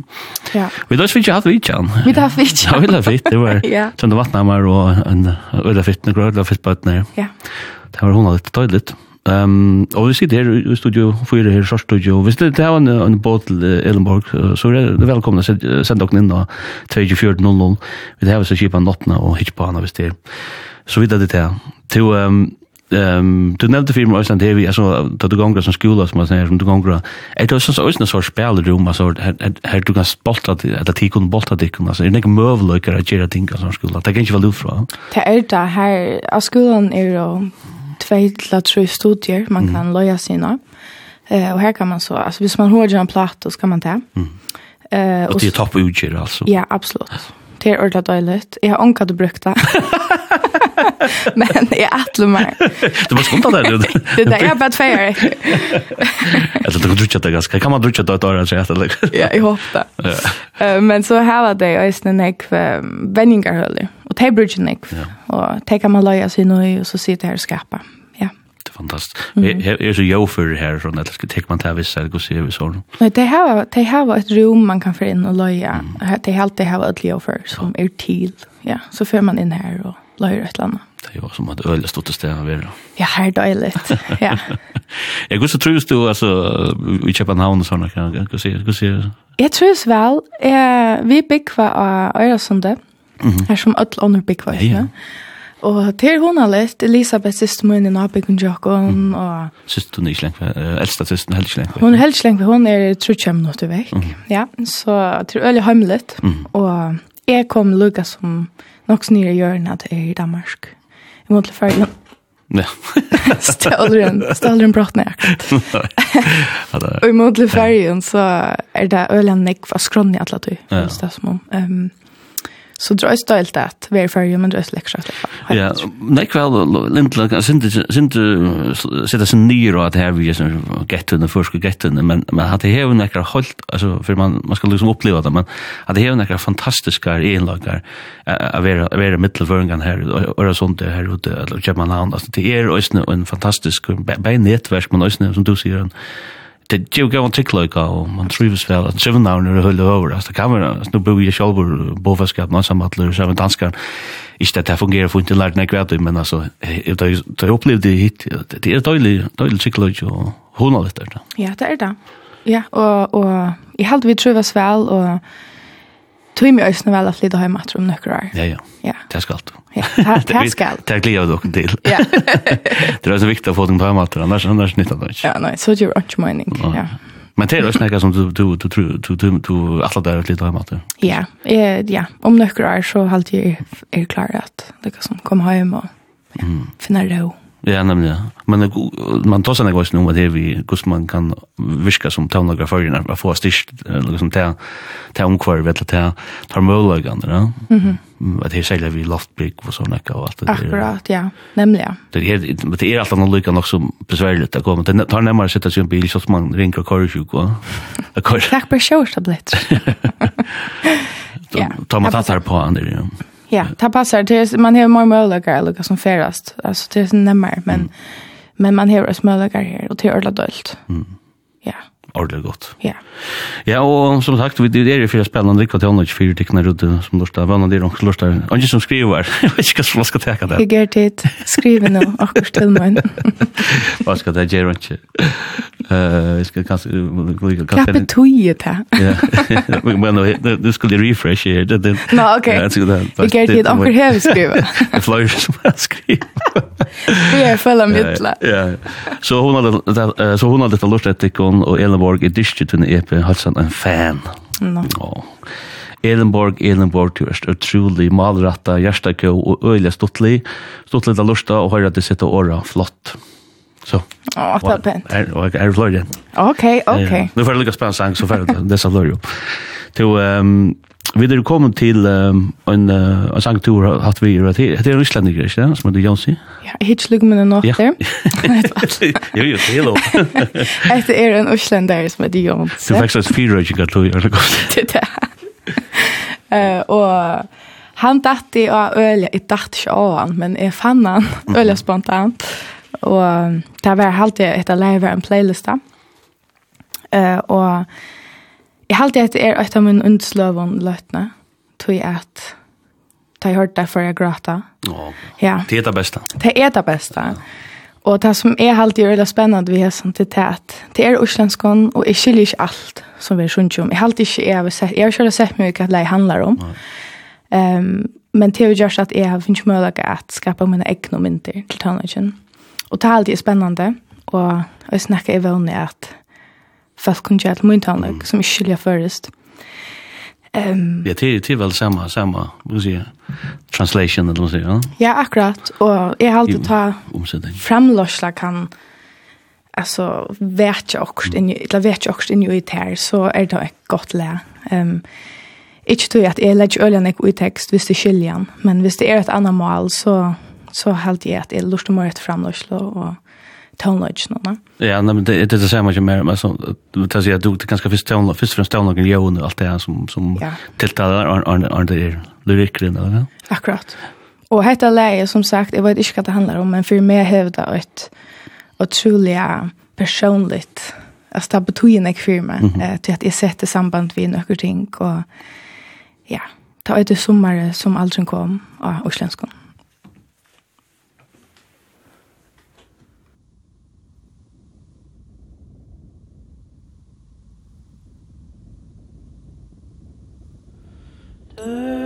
Ja. Vi døys vi ikke hatt vidt, Jan. Vi døys vi ikke. Ja, vi døys vi det var ja. Tønde Vattnammer og en øyla fitt, en grøyla fitt bøtner. Ja. Det var hun litt tøylig. Ja. Ehm um, och vi sitter här i studio för det här short studio. Visst det har en en båt till Ellenborg så det är välkomna att sända in då 2400. Vi har så chepa natten och hitch på när vi står. Så vidare det där. Till ehm ehm du nämnde film Östland där vi alltså då du gånger som skola som man säger som du gånger. Det är så ösna så spelrum alltså här du kan spotta att att tikon bolta dikon alltså det är inte mövlökar att göra ting som skola. Det kan inte vara lufra. Det är det här skolan är ju två tre studier man kan mm. loja sina. Eh och här kan man så alltså hvis man har en platt, så kan man ta. Mm. Eh och, det är topp utgjør, alltså. Ja, absolut. Det är ordentlig dåligt. Jag har ankat brukt det. [laughs] Men jag attlar mig. Det var skumt där. [laughs] Det där är bara tvär. Alltså det [laughs] drutcha det ganska. Kan man drutcha det där så här Ja, jeg håper det. Men så her var det også en näck för og det Och det brukar näck. Och det kan man lägga sig nu och så sitter här och skapa fantastiskt. Mm. Jag är så jo för det här från att jag ska ta man till vissa gå se vi såg. Nei, det har de har et rom man kan få in och loja. Det har alltid har et ett jag som er til. Ja, så får man inn her og och et eller annet. Det var som att öl stod till stäna vid. Ja, her här dåligt. Ja. Jag går så trus [laughs] du alltså i Köpenhamn och såna kan jag se, gå se. Jeg trus vel, Eh vi big av Öresundet. her -hmm. Här som öll annor big. Ja. ja. Og til hun har lett, Elisabeth siste min i Nabikon Jokon. Og... Siste hun er ikke lengt, äh, eldste siste hun er ikke lenge. Hun er helt lengt, hun er trutje minutter vekk. Mm. Ja, så til øyelig hømlet. Mm. Og jeg kom lukka som nok snir i hjørnet til i Danmark. Jeg måtte ferdig. Ja. Stålren, stålren brått ned akkurat. [laughs] Og i måte fergen så er det øyelig nekva skrånne i atlet du, føles det som om. Um, Så drar jag stolt att vi är för men drar släck skratt. Ja, nei kväll lindla synte synte sätta sin nyr og at her vi som gettunne, to the första men men at det hever nekkar holdt, altså, for man man skal liksom oppleva det men at det hever nekkar fantastiska enlagar a vera vara her, og er sånt där här ute eller Köpenhamn altså, det er òsne en fantastisk bänätverk men òsne, som du sier, det jo ju gått till klöka och man trivs väl att seven down och höll över alltså kameran nu bor ju själv bofaskap någon som att lösa med danskar inte det fungerar för inte lärt mig kvärt men alltså det det hit det er døylig døylig psykologi og hun har det där. Ja, det er det. Ja, og och i halt vi trivs vel og tog mig ösna väl att flytta hem efter om några år. Ja, ja. Ja. Det ska allt. Ja, det ska allt. Det glädjer dock till. Ja. [laughs] det är så viktigt att få dem på hem efter annars annars nytta det inte. Ja, nej, så gör inte mening. Ja. Men det är också något som du du du du du du du alla där lite hemma då. Ja, eh ja, om några år så halt jag är klar att det kan som komma hem och ja, finna ro. Ja, nemlig. ja. Men man tar seg også noe med det vi, hvordan man kan virke som tøvnagraføyene, for å få styrst, liksom, til, til omkvar, vet du, til, til mølagene, ja. Mm -hmm. At her selger vi loftbrygg og sånn, ikke, og alt det der. Akkurat, ja, nemlig, ja. Det er, det er alltid noe lykke nok som besværligt å gå, men det tar nærmere å sitte seg i en bil, sånn at man ringer og kører sjuk, og kører. Takk for sjørstabletter. [laughs] [laughs] Ja. Tar man tatt her på andre, ja. Ja, det passar. Det är, man har mer möjligheter att lyckas som färast. Alltså det är närmare, men, mm. men man har också möjligheter här och det är ordentligt. Mm ordentlig godt. Ja. Ja, og som sagt, vi det er fyrir spennende rikva til ånda, ikke fyrir tikkene rute som lortar, vann og dyr, og lortar, og ikke som skriver, [laughs] jeg vet ikke hva skal teka det. Jeg gjør tid, skriver nå, akkurat til meg. Hva skal det gjøre, ikke? Jeg skal kanskje... Klappe tøye til. Ja, men du skulle refresh her. Nå, ok. Jeg gjør tid, akkur hever skrive. Det er [laughs] flere som har skriver. Vi er følge mittla. Ja, så hun hadde lort etter og Elin Elenborg, jeg dyster til en epe, halsen en fan. No. Oh. Elenborg, Elenborg, du er utrolig malratta, hjertakø og øyelig stuttlig. Stuttlig da lusta og høyre at det sitter åra flott. Så. Åh, det er pent. Er, og er fløyre. Ok, ok. Eh, nu får jeg lykke spennende sang, så får jeg det som fløyre. Til, um, Vi er kommet til um, en, uh, en sangtur hatt vi gjør. Det er en islendiker, ikke det? Som heter Jonsi. Ja, hitt slugg med en åter. Jo, jo, det er lov. Det [laughs] er en islendiker som heter Jonsi. Du fikk slags fire røykinger til å gjøre det godt. Det er det. [laughs] Og han datt i å øle, jeg datt ikke av han, men jeg fann han øle spontant. Og det var alltid etter live en playlista. Uh, og Jeg halte at det er et av min undsløven løtene, tog jeg at da jeg hørte det før jeg gråta. Ja. Det er det beste. Det er det beste. Og det som er alltid veldig spennende vi har sånn til det at det er uslenskån, og jeg skiljer ikke alt som vi er skjønt om. Jeg har alltid ikke, jeg har sett, jeg har ikke sett mye hva det handler om. Um, men det har gjort gjørst at jeg har finnet mulighet at skapa mine egne mynter til tøvnøkken. Og det er alltid spennende, og jeg snakker i vøvnene at folk kunne gjøre min mm. som ikke skiljer først. Um, ja, det, det er vel samme, samme, vil si, translation, eller noe ja? Ja, akkurat, og jeg har alltid ta framløsla kan, altså, vet jeg også, mm. eller vet jeg også inn i det så er det et godt le. Um, ikke tror jeg at jeg legger ølen ikke i tekst hvis det skiljer men hvis det er et annet mål, så, så helt jeg at jeg lurte meg et framløsla, og tonelodge Ja, nej, men det, det är det samma som mer, men så, det säger du, det ganska först tonelodge, först från tonelodge, jo, och allt det här som, som ja. tilltalar, och det är lyrikren, eller hur? Akkurat. Och detta läge, som sagt, jag vet inte vad det handlar om, men för mig hävdar ett otroligt personligt, alltså det betyder inte för mig, till att jag sätter samband vid några ting, och ja, ta det sommar som aldrig kom av Oslandskon. bird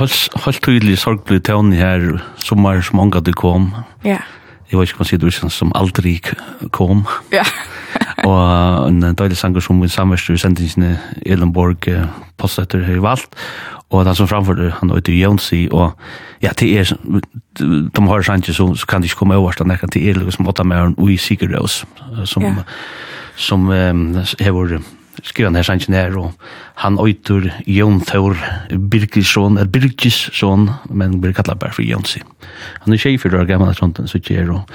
en helt tydelig sorgblid tøvn her, sommer som mange du kom. Ja. Jeg vet ikke hva sier du, som aldri kom. Ja. [laughs] og en døylig sanger som min samverste i sendingen Elenborg eh, postetter har valgt. Og den som framførte, han var ute i Jonsi, og ja, det er, de har sanger så, så kan de ikke komme over, den kan til er liksom åtta med en ui Sigurdøs, som, ja. som um, hever skriva den her sangen her, og han øytur Jon Thor Birgisson, eller Birgisson, men blir kallet bare for Jonsi. Han er tjej for år gammal, sånt, så ikke er, og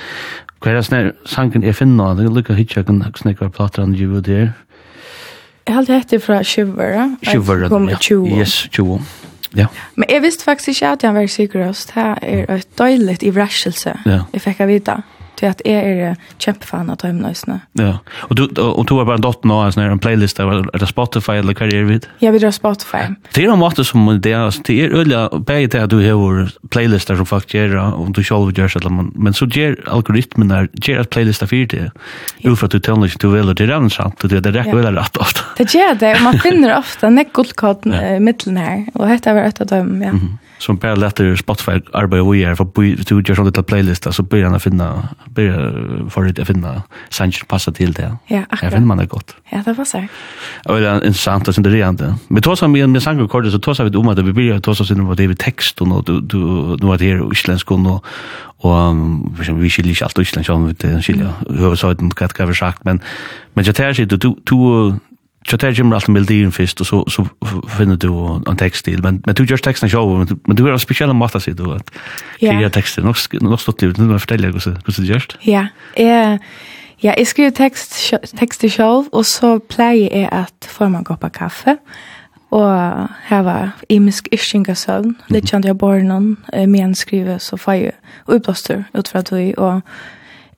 hva er det sangen er finna, det er lukka hitja, kan snakka plater han jo der. Jeg halte hette fra Shivera. Shivera, ja. 20. Yes, 20. Ja. Men jeg visste faktisk ikke at han var sikker. Det er et døyligt i vrasjelse. Ja. Jeg fikk å vite. Ja. För att är er kämpefan av timenoisene. Ja. Och du och du har bara en dotter nu alltså en playlist där det Spotify eller vad vid. det? Ja, vi drar Spotify. Det är de måste som det alltså det är öliga bäge till du har playlistar som faktiskt är och du själv gör så man men så ger algoritmen där ger att playlistar för det. Jo för att du tänker du vill det är sant det det räcker väl rätt ofta. Det gör det man finner ofta en guldkod mitteln här och heter väl ett av dem ja som bara lätter Spotify arbeta vi är för du gör sån liten playlist så börjar han finna börjar för det finna sanction passa till det. Ja, akkurat. Jag finner man det gott. Ja, det var så. Och det är intressant och senderande. Men tar som med sangen kort så tar vi om att vi börjar ta oss in på det vi text och du du nu att det är isländsk och och vi skiljer inte allt isländsk om vi skiljer hur så det kan vara sagt men men jag tar sig du du Så där gymmer alltid med din först och så så finner du en textil men men du gör texten show men, men du har en speciella matta sig då att kreera texten och och stått livet, nu fortälja hur så hur så görs. Ja. Eh ja, jag skriver text text show och så plejer är att forma en kopp kaffe Og her var imisk ishinga sömn. Det kände jag bara någon men skriver så får jeg utblåster utför att vi och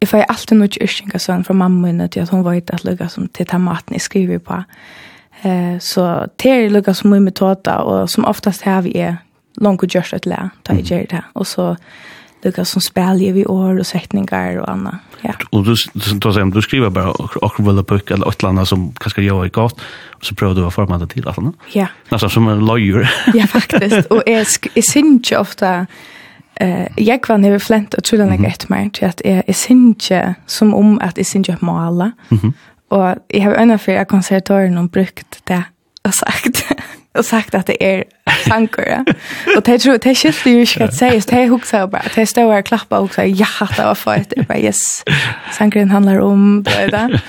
Jeg får alltid noe kjørsing sånn fra mamma min til at hun vet at lukka som til ta maten jeg skriver på. Eh, så det er lukka som mye metoder, og som oftast har vi er langt og kjørst et lære, da jeg gjør det. Og så lukka som spiller vi år og setninger og annet. Ja. Og du, du, du skriver bare akkurat vel bøk eller et eller annet som kanskje gjør det godt, og så prøver du å forme det til et eller annet. Ja. Nesten som en løyer. ja, faktisk. Og [laughs] jeg, jeg synes ikke ofte eh [laughs] jag var när flent och skulle lägga ett mer till att är är synge som om att är synge måla. Mhm. Och jag har ännu för konsertören om brukt det och sagt och sagt att det är sankor. Och det tror det shit ju ska säga att det huxar bara. Det står och klappa och säger ja det var för det bara yes. Sankren handlar om det där.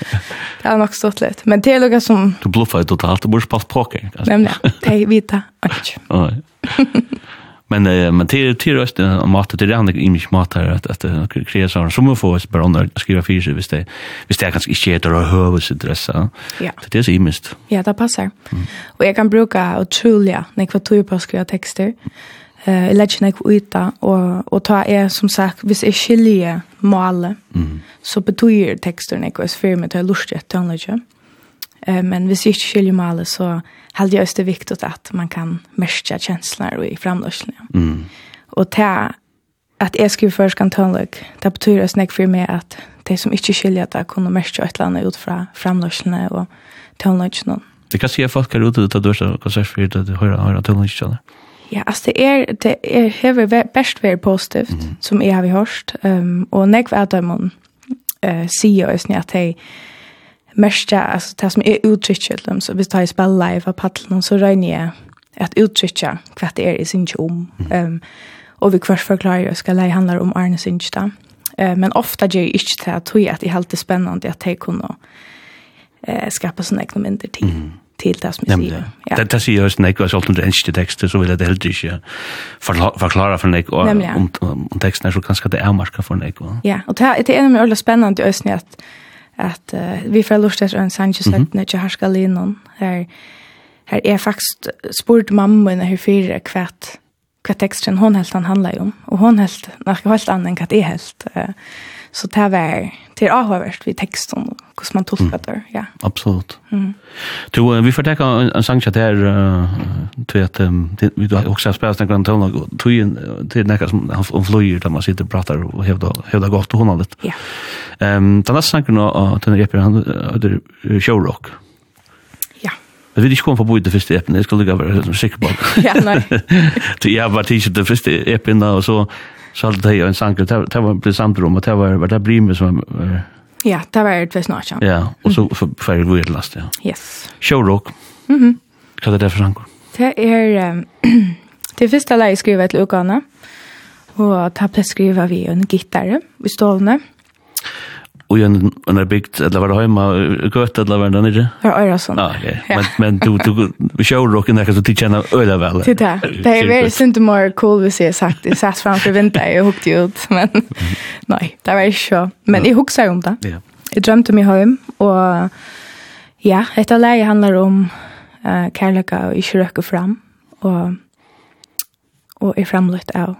Det har nog stått lite. Men det är något som Du bluffar totalt och borde spalt poker. Nej nej, det vita. Oj. Men eh men till till röst mat till det andra i mig mat här att att kreera så som får bara andra skriva fyra sig visst det visst det kanske inte heter och höra. Ja. Det är så imist. Ja, det passar. Och jag kan bruka Otulia när jag tror på skriva texter. Eh jag lägger nek uta och och ta är som sagt vis är skilje mål. Mm. Så betyder texterna något för mig att jag lustar att tänka. Eh, men hvis jeg ikke skiljer male, så held jeg også det viktig at man kan merke kjensler i framløsene. Mm. Og til at jeg skriver først kan tønløk, det betyr også nek for meg at de som ikke skiljer det, kunne merke et eller annet ut fra framløsene og tønløkene. Det kan si at folk er ute ut av dørsen, hva sier for det høyre tønløkene? Ja, altså det er, det er hever best vært positivt, mm. som jeg har hørt, um, og nek for at de må uh, sier også at de mesta, altså det som er uttrykket til dem, så hvis har spiller live av paddelen, så regner jeg at uttrycka hva det er i sin om. Mm. Um, og vi kvart forklarer jag ska lära handler om Arne Sinch da. Uh, men ofta gjør jeg ikke til at jag att det er alltid spennende at jag kunne uh, skapa sånne egne mindre till. Mm til det som vi sier. Ja. Det, det sier jeg også, altså alt om det eneste tekstet, så vil jeg det heller ikke forklare for nek, og om, om, teksten er så ganske det er marka for nek. Ja, og det, det er nemlig veldig spennende i Østene, at at uh, vi får lust etter en sanje søttene til herska linon. Her, her er faktisk spurt mamma henne hun fyrer kvart hva teksten hon helt han handlar om. Og hon helt, når helt annet enn hva det er helt. Uh, Så det var det er avhørt vi teksten, hvordan man tolker det, ja. Absolut. Mm. Du, vi får tenke en en sang til her, til at vi også har spørst en grann tøvn, og til nekka som han flyger, da man sitter og pratar og hevda godt og hona litt. Ja. Den neste sangen av den reper, han heter Showrock. Ja. Jeg vil ikke komme forbi det første epen, jeg skal lukka være sikker på. [laughs] Ja, nei. Jeg har bare tidsit det første epen, og så så hade det en sanker det var blir samtrum och det var vad det blir med som Ja, det var det visst något. Ja, och så för för vi det last ja. Yes. Showrock. Mhm. Mm Vad är det för sanker? Det är det första läget skrivet ett Ukana. Och ta på skriva vi en gitarr i stolne. Och en en är byggt eller var det hemma gött eller var det nere? Ja, är det sånt. Ja, okej. Men men du du vi kör rock där så tycker jag öla väl. Det. [laughs] Det är väl synd mer cool vi ser sagt. Det satt framför vinter jag hukt ut men nej, det var ju så. Men jag huxar om det. Ja. Jag drömde mig hem och ja, ett läge handlar om eh kärleka och inte röka fram och och är framlagt av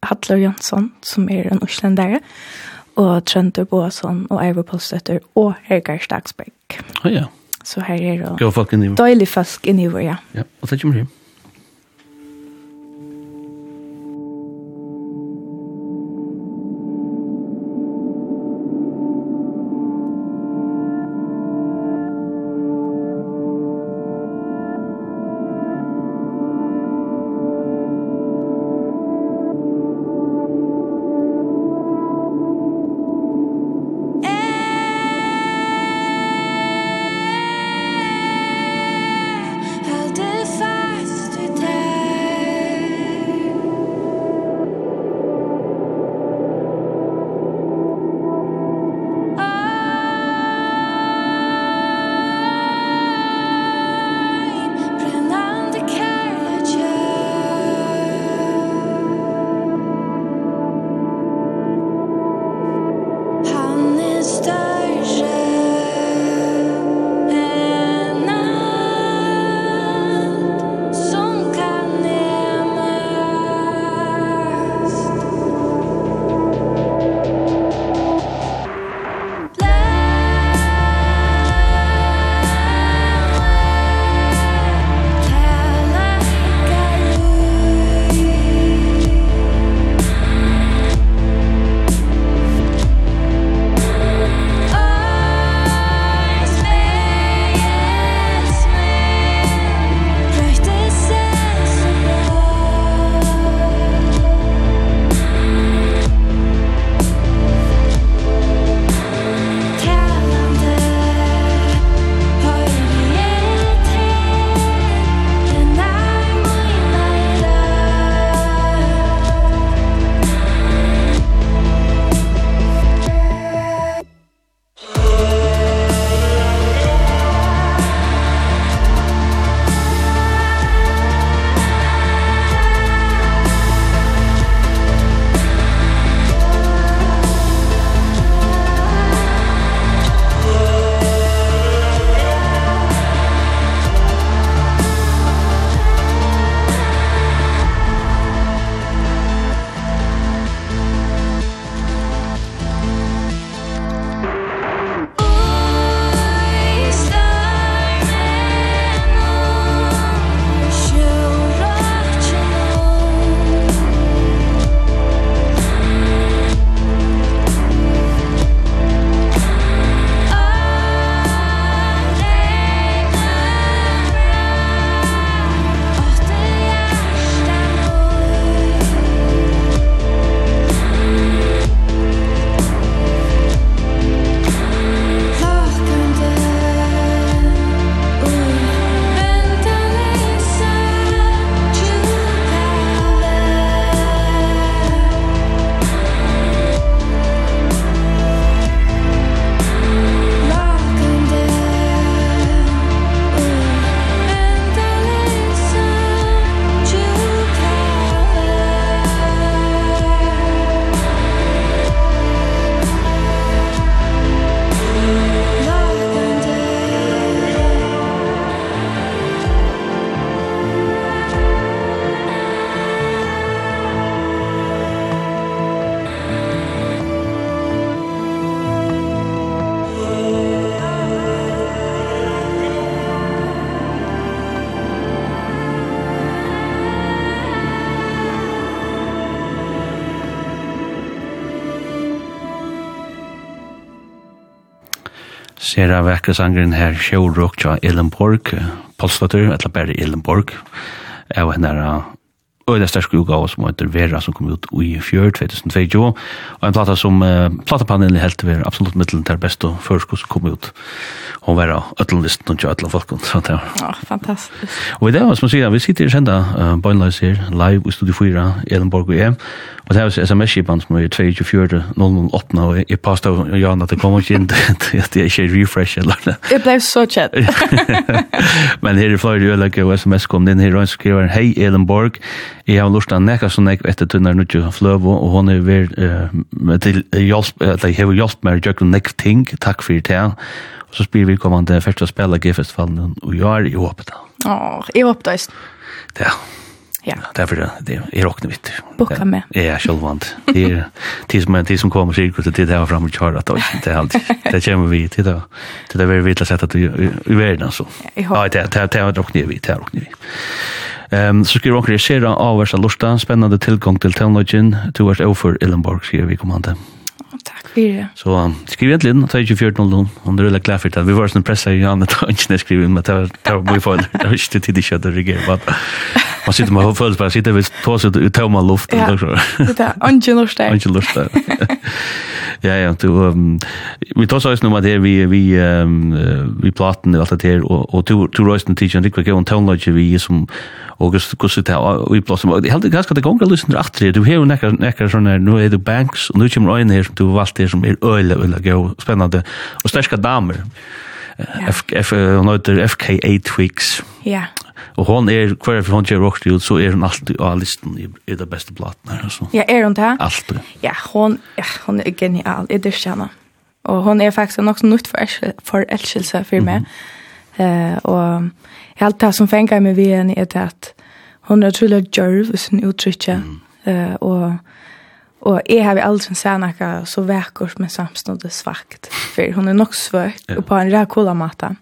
Hatler Jansson som är en Oslandare og Trøndur Båsson og Eivor Polstøtter og Hergar Stagsberg. Å oh, ja. Så her er det Gå folk in i. døylig folk i vår, ja. Ja, og så kommer hjem. sera vekkre sangren her Sjårok tja Elenborg, Polstatur, etla bare Elenborg, er henne er øyla sterske utgave som heter Vera som kom ut i fjør 2022 og en plata som uh, platapanelen helt til vera absolutt middelen til best og først som kom ut hon var öllum listen og öllum folk [laughs] så där. Ja, fantastiskt. Och det var som sier, vi sitter i senda uh, Bönlös her live i studio 4 Elenborg og hem. Og det här SMS skipan som er 24 008 och jag påstår och jag at det kommer inte at [laughs] att jag inte refresh eller nåt. Det ble så kjent. [laughs] Men her er flere jag og sms kom in här och skriver Hei Elenborg. jeg har lust att näka så näka efter tunnar nu flövo och hon är väl til hjelp, att jeg har hjälpt mig å gjøre kan ting. takk for det så spyr vi kommande första spela G-festivalen och jag är i hoppet. Ja, i hoppet då. Ja. Ja. Därför det det är rockna vitt. Boka med. Ja, självvant. Det är tills men tills som kommer cirkuset till det här och köra att det är allt. Det kommer vi till då. Det där vi vill sätta att i världen så. Ja, det det det är rockna vitt, det är rockna vitt. Ehm så skriver hon regissera av värsta lustan spännande tillgång till teknologin towards over Ellenborg skriver vi kommande. Mm. Takk for det. Så um, skriv egentlig inn, ta ikke 14.00, om det er veldig glad for det. Vi var sånn pressa i andre tanken jeg skriver inn, men det var mye feil. Det var ikke tid ikke at det reagerer. Man sitter med følelse på, man sitter ved tås ut og luft. Ja, det er ikke lurt det. Ikke lurt det. Ja, ja, du, um, vi tar oss om at her, vi, vi, um, vi platen og alt det her, og, og du, du røysten tidsi en rikvæk og en vi som, og gusset her, og vi platen, og jeg heldig ganske at det gonger lysen atter du hever nekkar, nekkar sånn her, nu er du banks, og nu kommer øyne her som du valgt her, som er øyla, øyla, gøy, spennende, og sterska damer, F, F, hun heter FKA Tweaks. Ja. Og hon er, kvar er for hon gjør rockstid, så er hon alltid av listan i, i det beste platen her. Så. Ja, er hun det? Alltid. Ja, hon, ja, hon er genial, jeg dyrker henne. Og hon er faktisk nok så nytt for, for elskelse for meg. Mm -hmm. uh, og alt det som fenger meg ved henne er det at hon er utrolig djørv i sin Eh Mm. Uh, og Og jeg har aldri sett noe så vekkert, men samtidig svagt. For hun er nok svørt, og på en rækkola måte. Mm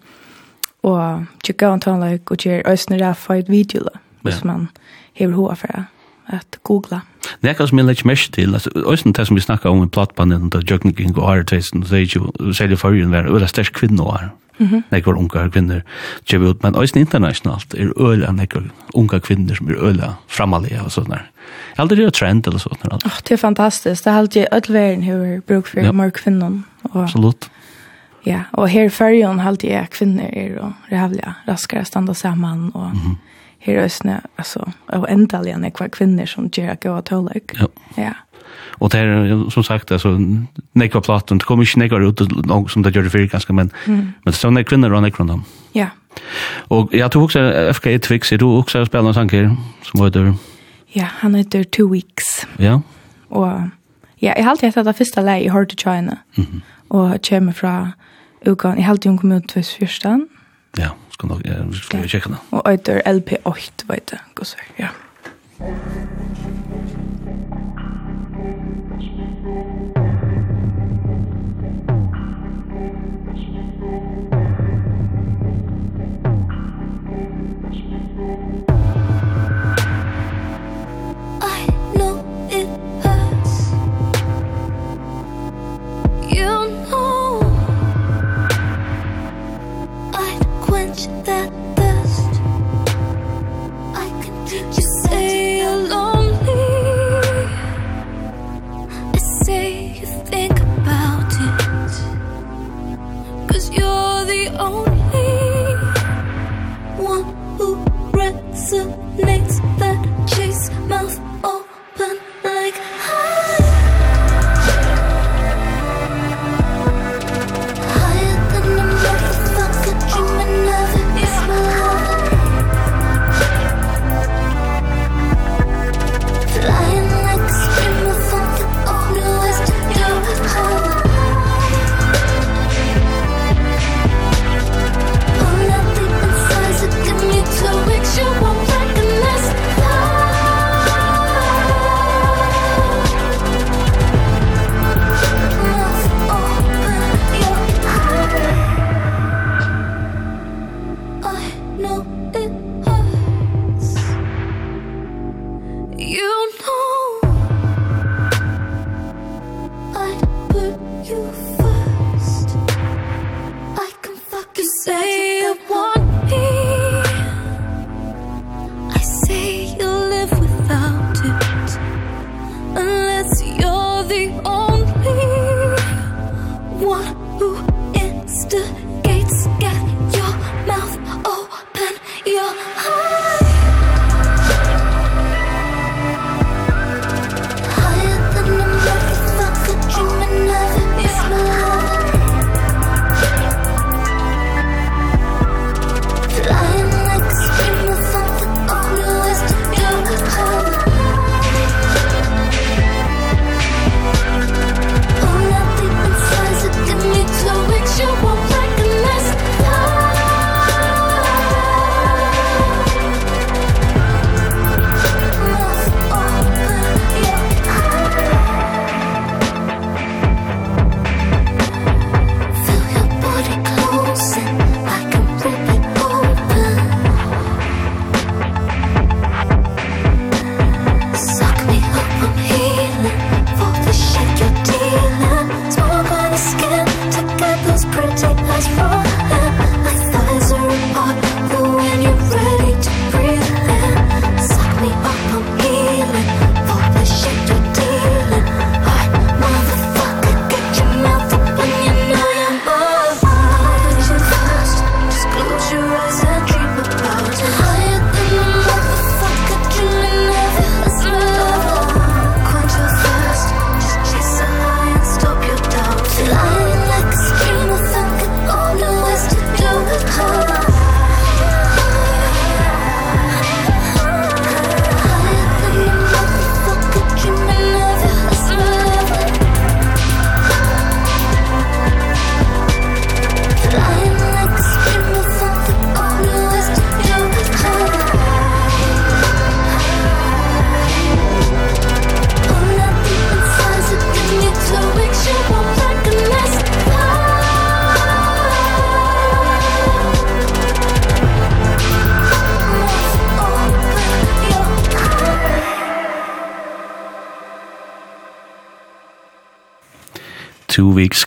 og tjekka en tonløk og tjer øsne ræffa et video hvis ja. man hever hoa for at googla. Det er ikke som jeg legger mest til, altså, også det som vi snakka om i platbanen, og jøkning og ære testen, det er jo så er det forrige vær, og det er størst kvinner og ære. Nei, hvor kvinner kjøper ut, men også internasjonalt er øyla, nekker unge kvinner som er øyla framalige og sånn der. Jeg aldri gjør trend eller sånn der. Det er fantastisk, det er alltid ødelverden hur bruk for ja. mer kvinner. Absolutt. Ja, og her i Färjön halte jeg kvinner er og rævliga raskere standa sammen, og mm -hmm. her i Østene, altså, og endelig enn hva kvinner som gjør at gå og tåleg. Ja. ja. Og det er, som sagt, altså, nekva platen, det kommer ikke nekva ut som det gjør det fyrir ganske, men, mm. men det er sånne kvinner og nekva dem. Ja. Og ja, du også FK1 Twix, jeg tror også jeg spiller sang her, som heter... Ja, han heter Two Weeks. Ja. Og ja, jeg har alltid hatt det første leie i Hard to China. Mm og kommer fra ukan, i halvtid hun kom ut 2014. Ja, skal nok, jeg skal kjekke det. Og øyder LP8, vet jeg, gosser, ja.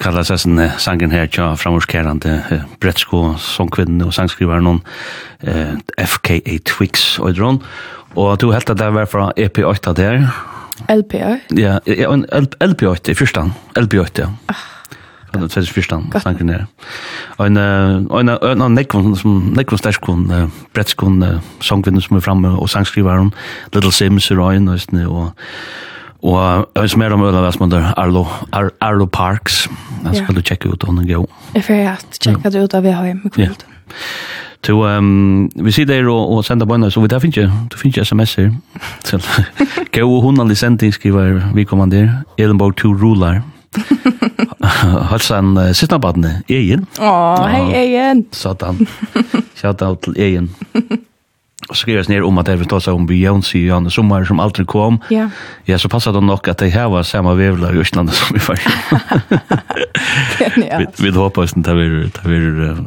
kalla sessen sangen her tja framorskærande brettsko songkvinne og sangskrivaren hon eh, FKA Twix og dron og du helt at det var fra EP8 der LP8? Ja, LP8 i fyrstan LP8, ja ah. Det tredje fyrstan, sangen her. Og en, en, en, en Nekvon, som, Nekvon sterskun, uh, brettskun, uh, sangvinnen som er framme, og sangskrivaren, Little Sims, Ryan, og, og Og jeg vet mer om Øla Vestmander, Arlo, Ar Arlo Parks. Jeg skal du tjekke ut henne gå. Jeg får at tjekke det ut av vi har hjemme kvult. Ja. Så um, vi sier der og, og sender bønner, så vi der finner ikke, du finner ikke sms'er. [laughs] Så gå og hun aldri sendte, skriver vi kommander, Elenborg 2 Rular. [laughs] Halsan uh, sittna badne, Egen. Åh, hei Egen! Satan. Shout out til Egen. Och skrevs ner om att det var om Beyoncé och Janne Sommar som aldrig kom. Ja. Ja, så passade det nog att det här var samma vevlar i Östland [laughs] som i Färg. [laughs] Vi vi hoppas att det blir det blir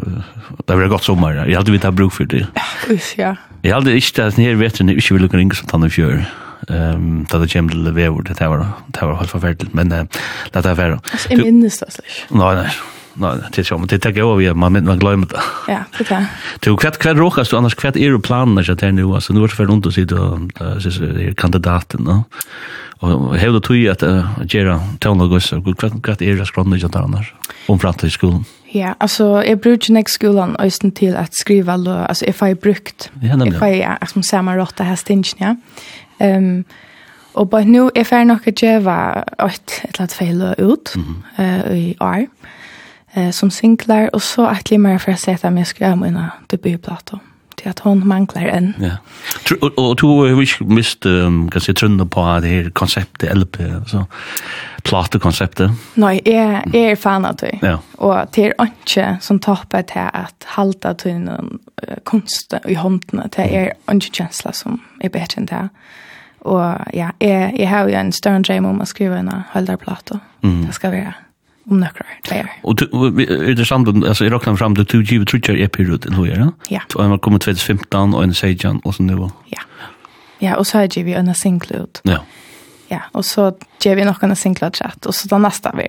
det blir gott sommar. Jag hade vi ta bruk för det. Uff, Ja. Jag hade inte det här vet ni inte vill lucka ringa som tanne fjör. Ehm det där kom till vevor det var det var helt förfärligt men det där var. Jag minns det alltså. Nej nej nej, det är som det tar över man men man glömmer det. Ja, det är. Du kvätt kvätt rokas du annars kvätt är planerna så det nu alltså nu är det för runt och sitta och kandidaten då. Och hur då tog jag att Gera Tona går så kvätt kvätt är det skranna jag annars om framtid skolan. Ja, alltså jag brukar nästa skolan östen till att skriva alltså if I brukt. If I alltså samma råtta här stingen, ja. Ehm Og bare nå er ferdig nok å gjøre et eller annet feil ut i år eh, som singlar, och så att jeg mer för sätta mig at jeg skrev debutplatta till att hon manglar en. Ja. Och og, du har ju mist um, kan se trønne på det här konceptet LP, så platekonseptet? konceptet. Nej, är er fan av det. Ja. Og det er ikke som tappar til at halda til en uh, kunst i håndene. Det er ikke kjensla som er bedre enn det. Og ja, jeg, jeg har jo en større drøm om å skrive en halvdarplate. Mm. Det skal være om några dagar. Och är det sant, alltså jag räknar fram till 2G Twitter är period nu ja. Ja. Så man kommer 2015 och en sejan och så nu. Ja. Ja, och så är vi en single ut. Ja. Ja, och så ger vi nog en single chat och så då nästa vi.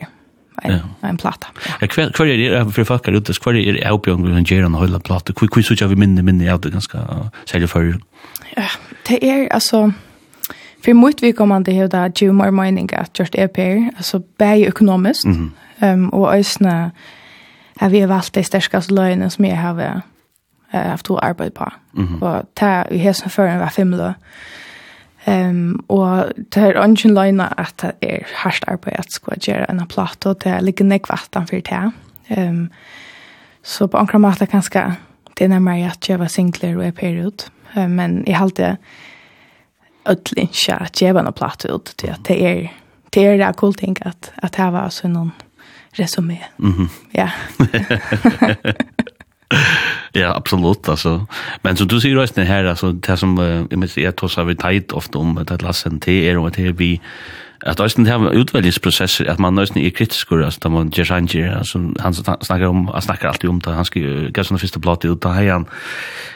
En, ja. en platta. Ja, kvar kvar är det för folk ute, kvar är det Albion och Jeron och hela platta. Kvar kvar så jag vi minne minne av det ganska säljer för. Ja, det är alltså för mycket vi kommer det här där ju mer mining att just är pair, alltså bäj ekonomiskt. Mm -hmm Um, og øsne har vi valgt de sterskaste løgene som jeg har uh, haft å arbeid på. Mm -hmm. Og ta har hesen før en var fem løg. Um, og det er ønsken løgene at det er hardt arbeid at skulle gjøre en platt, og det ligger nek vatten for det. Um, så på en måte kanskje det er nærmere at jeg var singler og er period. Um, men jeg har alltid ödlinsja att ge en platt ut till att det är det är det cool ting att att ha var så någon resumé. Mm. Ja. [laughs] ja, absolut alltså. Men så du ser ju resten här alltså det som jag menar jag tror så vi tajt ofta om det lassen te är och det vi att resten här utväljningsprocesser att man nästan är kritisk och att man ger sig alltså han snackar om han snackar alltid om det han ska gå såna första plåt ut där han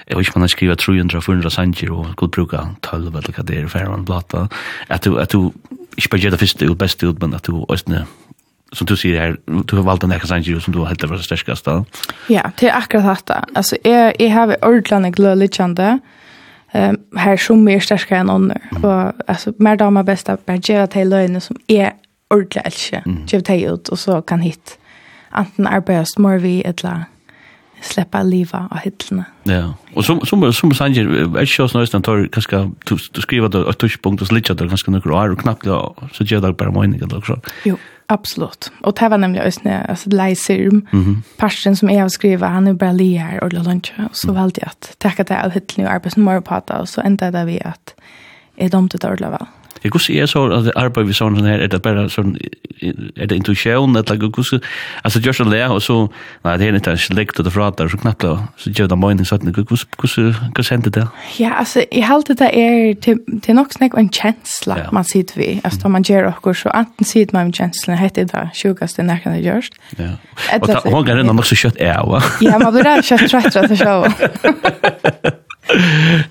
jag vet man skriver 300 400 sanger och god bruka 12 eller vad det är för en blad att du att du ich bei jeder fest ut best ut men att du östne som du sier her, du har valgt en ekka sanger som du har helt vært det da. Ja, det er akkurat dette. Altså, jeg, jeg har ordentlig glød littjande, um, her som er sterkere enn ånder. Mm. Og altså, mer damer best at bare gjøre til løgene som er ordentlig elsker, mm. gjøre til ut, og så kan hit enten arbeide smør vi, eller släppa liva av hyllorna. Ja. og som som som sanger är ju så nästan tar kanskje, du du skriver då ett touchpunkt och slitcha det ganske några år och knappt så gjør det bare mening eller så. Jo. Absolut. Och det var nämligen just när alltså Lysirm, mm -hmm. som jag att skriva, han är bara li och lunch. Och så valde jag att tacka det av hittning och arbetsmorgon på det. Och så där vi att är de till det väl. Jeg gus er så at arbeid vi sånn her, er det bare sånn, er det intuisjon, eller like, gus, altså gjør sånn lea, og så, nei, det er ikke en slikt og det frater, så knappt, så gjør det mening, sånn, gus, gus, gus hendte det? Ja, altså, jeg halte det er, det er nok snakk en kjensla ja. man sitter vi, altså, man gjør okkur, så anten sitter man med kjenslen, heter det sjukaste nærkene det gjørs. Ja, og hon kan rinna nok så kjøtt er, va? Ja, man blir ræv kjøtt trett, rett og sjå. [laughs]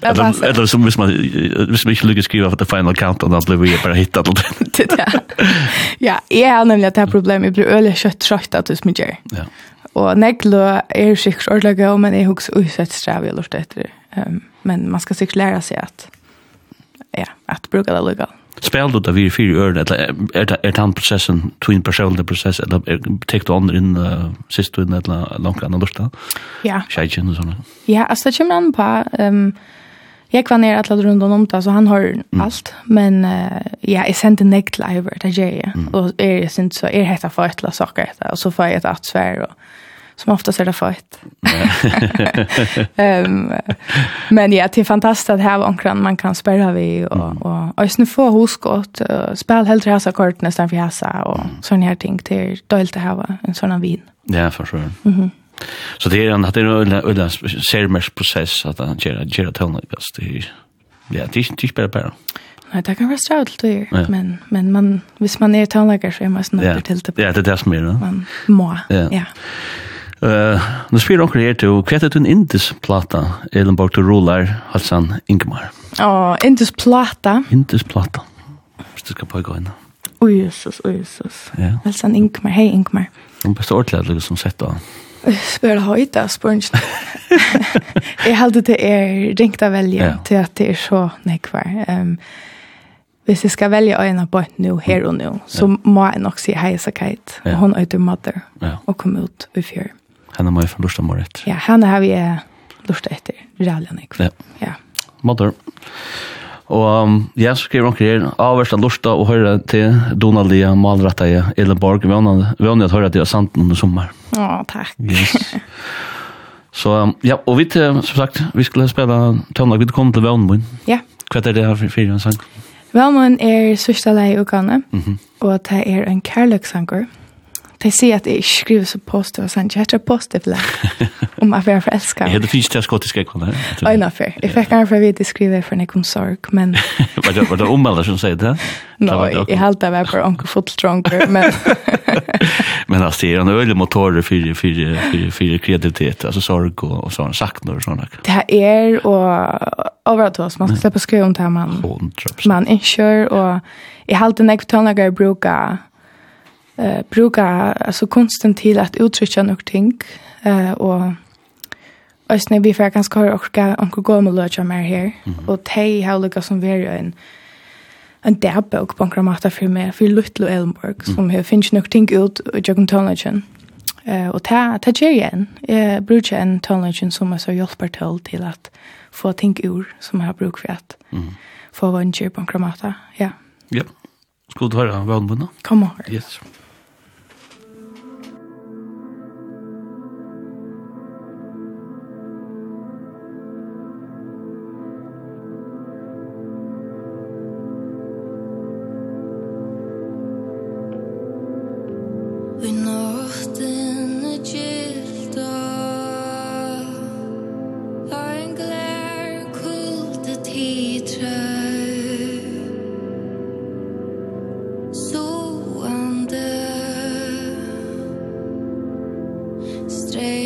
Eller, eller som hvis man, hvis man ikke lykkes skrive for the final countdown, da blir vi bare hittet [laughs] til det. ja, jeg har nemlig at det här problemet, jeg blir øyelig kött trött att det er Ja. Och neglo är er sikkert ordlaget, men är husker usett strev jeg lort etter. Um, men man ska sikkert lära sig att ja, att bruka det lukket. Spel du det vi fyra öron, eller är det, är den processen, twin personlig process, eller är det du andra in uh, sist du in eller långt annan lörsta? Ja. Tjejtjen och sådana? Ja, alltså det kommer an på... Um, Jag var ner alla runt om det, så han har mm. allt. Men uh, ja, jag sände nek ägt Iver, det gör jag. Mm. Och är, jag syns så, är det här för ett eller saker, och så får jag ett attsvär och som oftast är det fett. um, [laughs] men ja, det är fantastiskt att här omkring man kan spela vi och, mm. och, och, och få hoskott, och spela helt resa kort nästan för häsa och sån sådana här ting. Det är dåligt att ha en sån vin. Ja, för sure. Mm. Så det är en att det är en seriös process att han gör gör tillnäst det ja, det är typ bara bara. Nej, det kan vara strøvligt det gjøre, men, men man, hvis man är tonläggare så är man snart till det. Ja, det er det som er det. Man må, ja. ja. Uh, nå spyr onker her til, hva er det en indisplata, Elenborg til Rolar, Halsan Ingemar? Åh, oh, indisplata. Indisplata. Hvis du skal på i gå inn. Å, Jesus, å, Jesus. Ja. Halsan Ingemar, hei Ingemar. Hun beste ordentlig som sett da. Spør det høyt da, spør ikke. Jeg heldig det er ringt av velje ja. til at det er så nekvar. Um, hvis jeg skal velge øynene på et nå, her og nå, så ja. må jeg nok si hei, så kajt. Ja. Hun øyder mother ja. og kom ut i fjøret henne må jeg få lusta mer etter. Ja, henne har vi lusta etter. Rævlig Ja. ja. Motor. Og um, jeg skriver omkring her, avverst av lusta og høyre til Donalia Malrata i Elenborg. Vi har høyre til Sanden under sommer. Å, takk. Yes. [laughs] Så um, ja, og vi til, som sagt, vi skulle spela tøvnlag, vi kom til Vøvnmoen. Ja. Hva er det her for fire en sang? Vøvnmoen er sørste lei i ukene, mm -hmm. og det er en kærløksanger. Mm De sier at jeg ikke skriver så post, og sånn, jeg heter post det [laughs] om at jeg er forelsket. Jeg heter finnes til skottisk skottiske ekkonen. Øyne for. Jeg fikk her for å vite skrive for en sorg, men... [laughs] Var det var det ommelder som sier det? Nå, jeg halte det var bare onker fotstronker, men... [laughs] Men altså, det er en øyelig motor for for, for, for kreativitet, altså sorg og, og sånn, sakner og sånn. Det er, og overalt oss. Man skal slippe å skrive om det man... här man, man inser. Och jag har alltid nekvitalnagar brukar eh bruka alltså konsten till att uttrycka något ting eh och Östne vi får ganska høre orka onker gå med lunch mer her, og de har lukket som veri en en dagbøk på onker för mig för Lutlo Elmborg, som har finns nog ting ut ta Jøkken Eh och ta, ta gjør Eh Jeg brukar en Tånløtjen som är så hjälper till till att få ting ur som jeg har bruk for at få vannkyr på onker. Ja. Ja. Skulle du höra vad Kom og høre. Yes. Yes. stray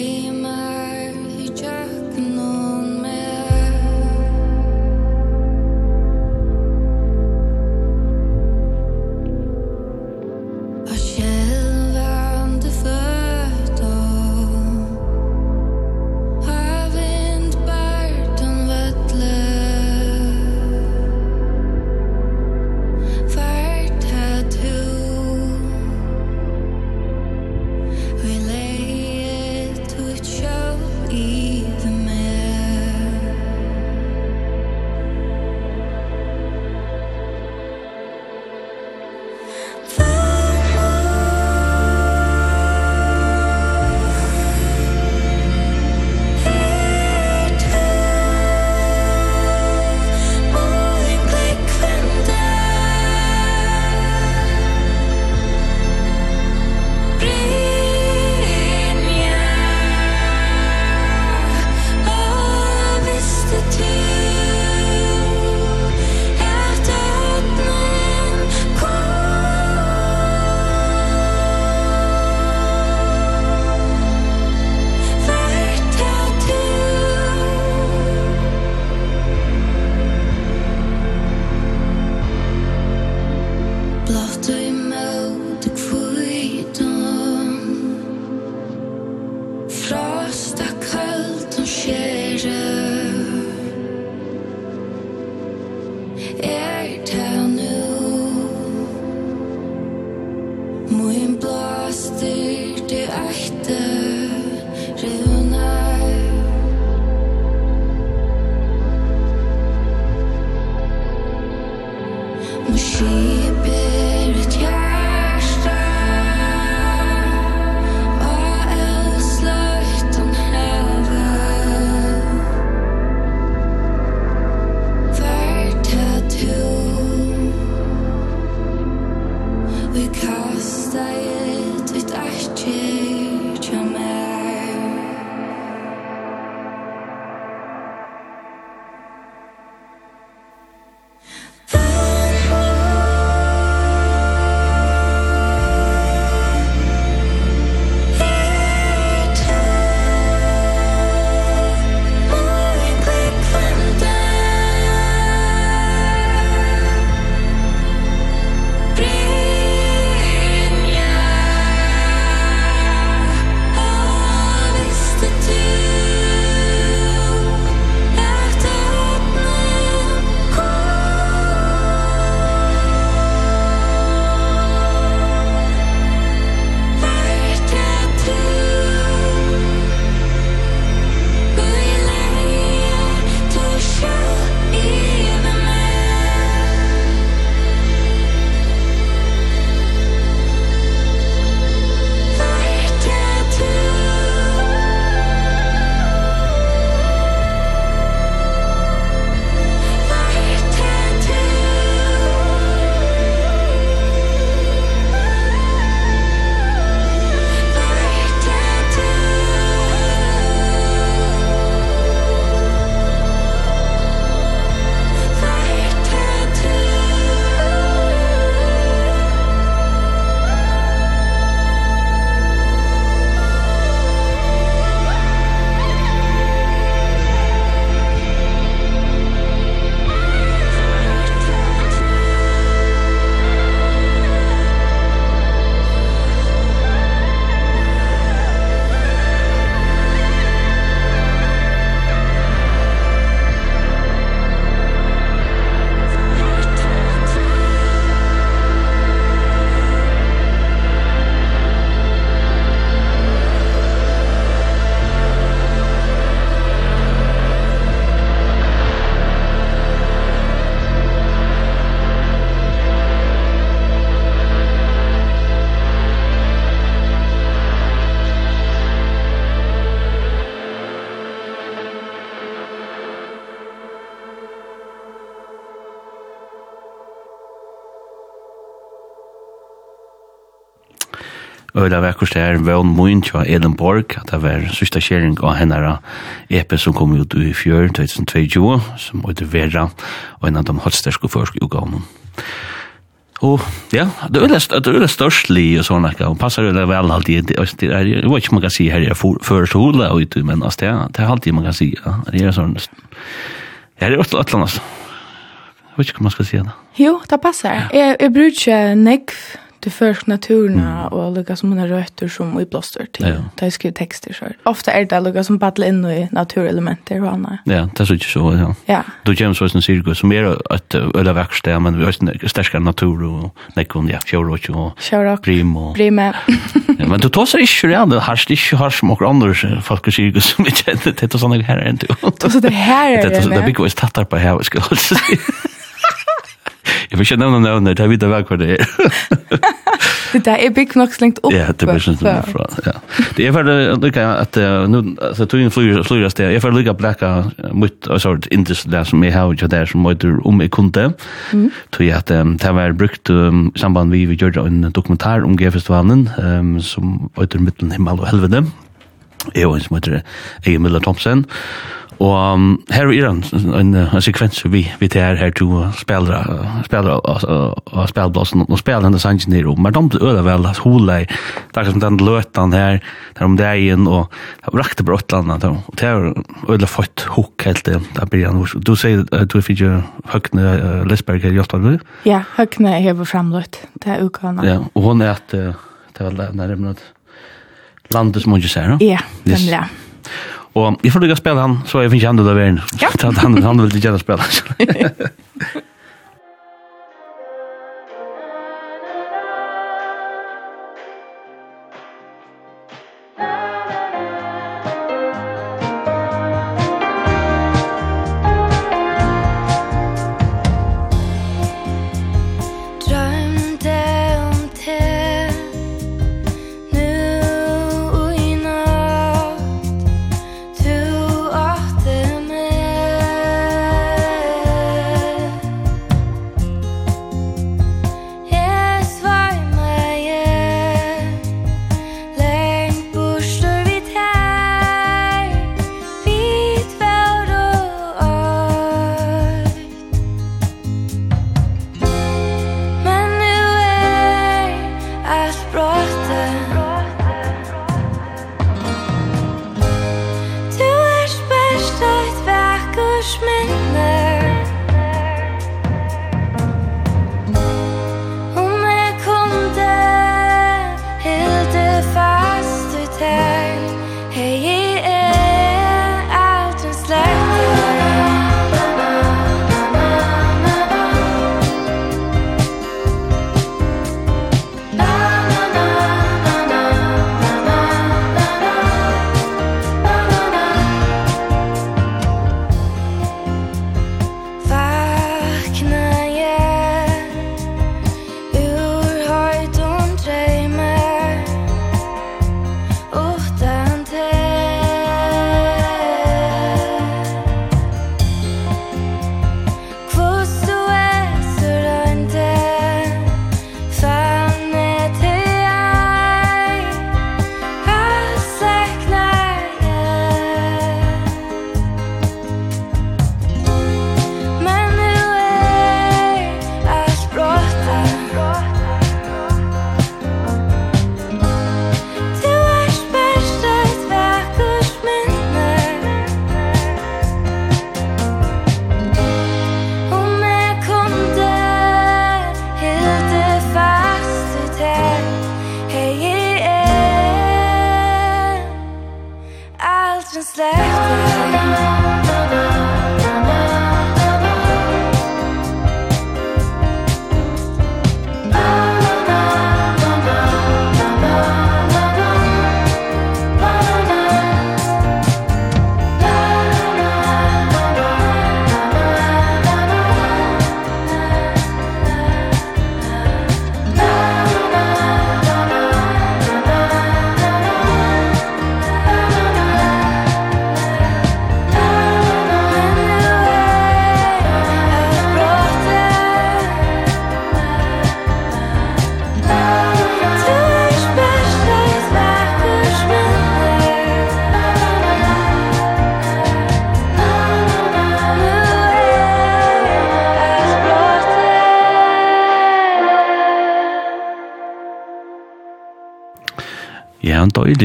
Øyla vekkurs det er Vøvn Mointja Elenborg, at det var sista kjering av hennara EP som kom ut i fjør 2022, som heter Vera, og en av de hotsterske førske utgavene. Og ja, det er øyla størstlig og sånn, og passer øyla vel alltid, det er det jo ikke man kan si her er først sola og ute, men altså det er alltid man kan si, det er sånn, Ja, det er jo et eller annet, jeg vet ikke hva man skal si det. Jo, det passer. Jeg, jeg bruker ikke det försk naturerna mm. och lukka som mina rötter som i blåster till. Ja. Där skriver texter så. Ofta är det lukka som battlar in i naturelementer och annat. Ja, det är så inte så. Ja. ja. Då James var en cirkus som är ett öla verkstäder men vi har en stärska natur och nekon ja, fjörroch och prim och... Prim [laughs] ja, men du tar sig inte redan, du har inte har som och andra folk och cirkus som vi känner. Det är sådana här är inte. Det är så det här är det. Det är mycket vad jag tattar på här. [laughs] Jeg vil ikke nevne nevne, det er vidt hva det er. [laughs] det der er bygg nok slengt opp. Ja, det blir sånn fra, ja. Det er ferdig lykke at, nu, så tog inn flyr sted, jeg ferdig lykke blekka mot, altså, industri som jeg har ikke der, som møter om jeg kunde, tog jeg at det var brukt i samband vi vi gjør en dokumentar om G-festivalen, som møter middelen himmel og helvede, jeg og en som heter Ege Miller Thompson, Og um, her er en, en, en sekvens vi, vi til her, her to spelare, spelare og spillblåsen og spelare denne sangen nere om, men de ble øde vel, hole, det er som den løtan her, der om dagen, og det rakte på Øtlanda, og det er øde fått hukk helt det, der blir han. Du sier at du fikk jo Høgne uh, Lesberg her i Jostad, Ja, Høgne er jo framløtt, det er ukene. Ja, og hun er at, uh, det er vel nærmere, landet som hun ikke ser, no? Ja, Yes. nemlig, ja. Og jeg får lykke å spille han, så jeg finner ikke han til å være Ja. [laughs] Han, han vil ikke gjerne spille han. [laughs]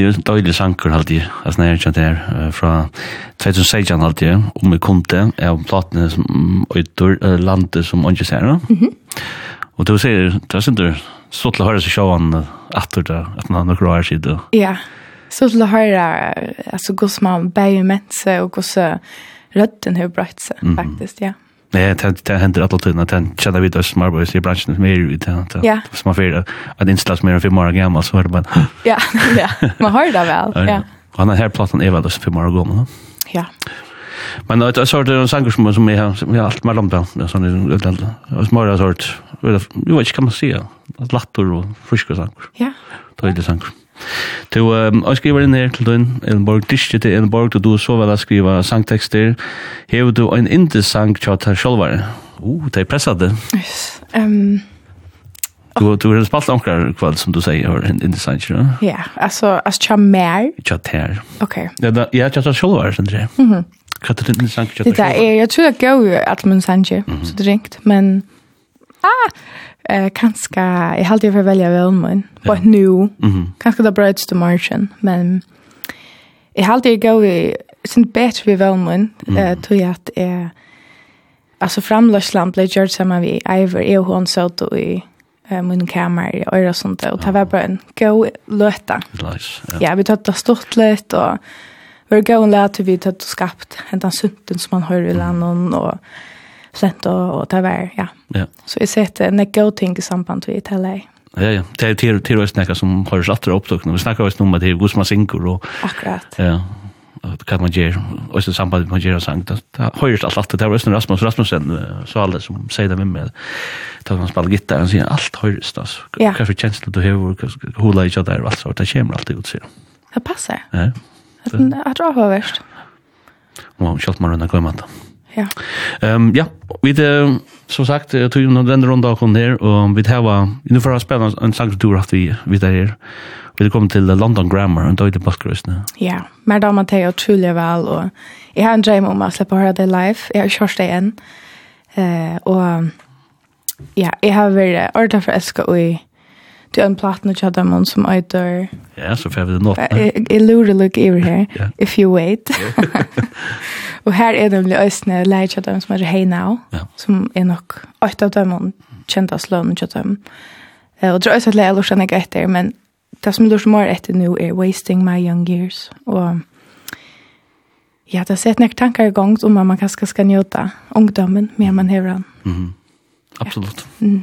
det døylig sanker alltid, jeg snakker ikke her, fra 2016 alltid, om vi kom til, jeg har platene som øyder, landet som ikke ser nå. Og du sier, det er sånn så til å høre seg sjåan etter det, at man har noen år siden. Ja, så til å høre, altså, hvordan man bærer med seg, og hvordan rødden har brøtt seg, faktisk, ja. Mm. Nej, det det händer att tiden att känna vid oss smartboys i branschen som är ju det. Ja. Som man får att installa mer än fem år gammal så är det bara. Ja, ja. Man hör det väl. Ja. Han har här plattan är väl så fem år gammal. Ja. Men det är sort av sanger som som är som är allt mellan där. Det är sån utland. Och små sort. Vi vet inte kan man säga? Lattor och friska sanger. Ja. Det är det sanger. Du, um, jeg skriver inn her til din, Elenborg, diskje til Elenborg, og du så vel å skrive sangtekster. Hever du en indesang til at her sjølvare? Uh, det er presset det. Yes. Um, Du du har spalt omkrar kväll som du säger har en intressant ju. Ja, alltså as chamär. Chatter. Okej. Ja, ja, jag tror sjølvare, var det inte. Mhm. Katter den intressant chatter. Det är jag tror jag går att man sanche så det ringt, men ah Eh kanske jag hade ju för välja väl men på nu. Kanske det bröts till margin men jag hade ju gå i sin bättre vi väl men eh tror jag att är alltså framlösland blev gjort samma vi Iver är hon så då i eh min kammare och öra sånt och ta var bara en gå löta. Ja, vi tog det stort lätt och vi går och lät vi tog skapt en sunten som man hører i landet og sent og, og det var, ja. ja. Så jeg ser det en god ting i samband med det hele. Ja, ja. Det er til, til å snakke som har oss atter opptøkene. Vi snakker også om at det er god som man synker. Og, Akkurat. Ja, og hva man gjør, og så samband man gjør og sang. Det, det høres alt alt. Det var også Rasmus Rasmussen, så alle som sier det med meg, da han spiller gitar, han sier alt høres. Altså. Ja. Hva for kjensler du har, hula ikke der, alt så, det kommer alltid ut, sier han. Det passer. Ja. Det er bra høverst. Og man skjølt man rundt av glemmet det. Ja. Ehm ja, vi det som sagt tog ju den runda kom ner och vi det var nu för att spela en sangstur efter vi vi där här. Vi kom till London Grammar och då i nu. Ja, men då man tar och tulle väl och jag har en dröm om att släppa höra det live. Jag har kört det än. Eh och ja, jag har varit ordet för älska och i Det en platna chat där man som äter. Ja, så får vi det något. Jag lurar look över här. If you wait. Och här är det väl ösna läge chat som heter Hey Now som är nok åtta av dem kända slön chat dem. Eh och tror jag att lägga lust att efter men det som lust mer efter nu är wasting my young years och Ja, det har sett några tankar i igång om man kanske ska njuta ungdomen mer man har den. Mm. Absolut. Ja. Mm.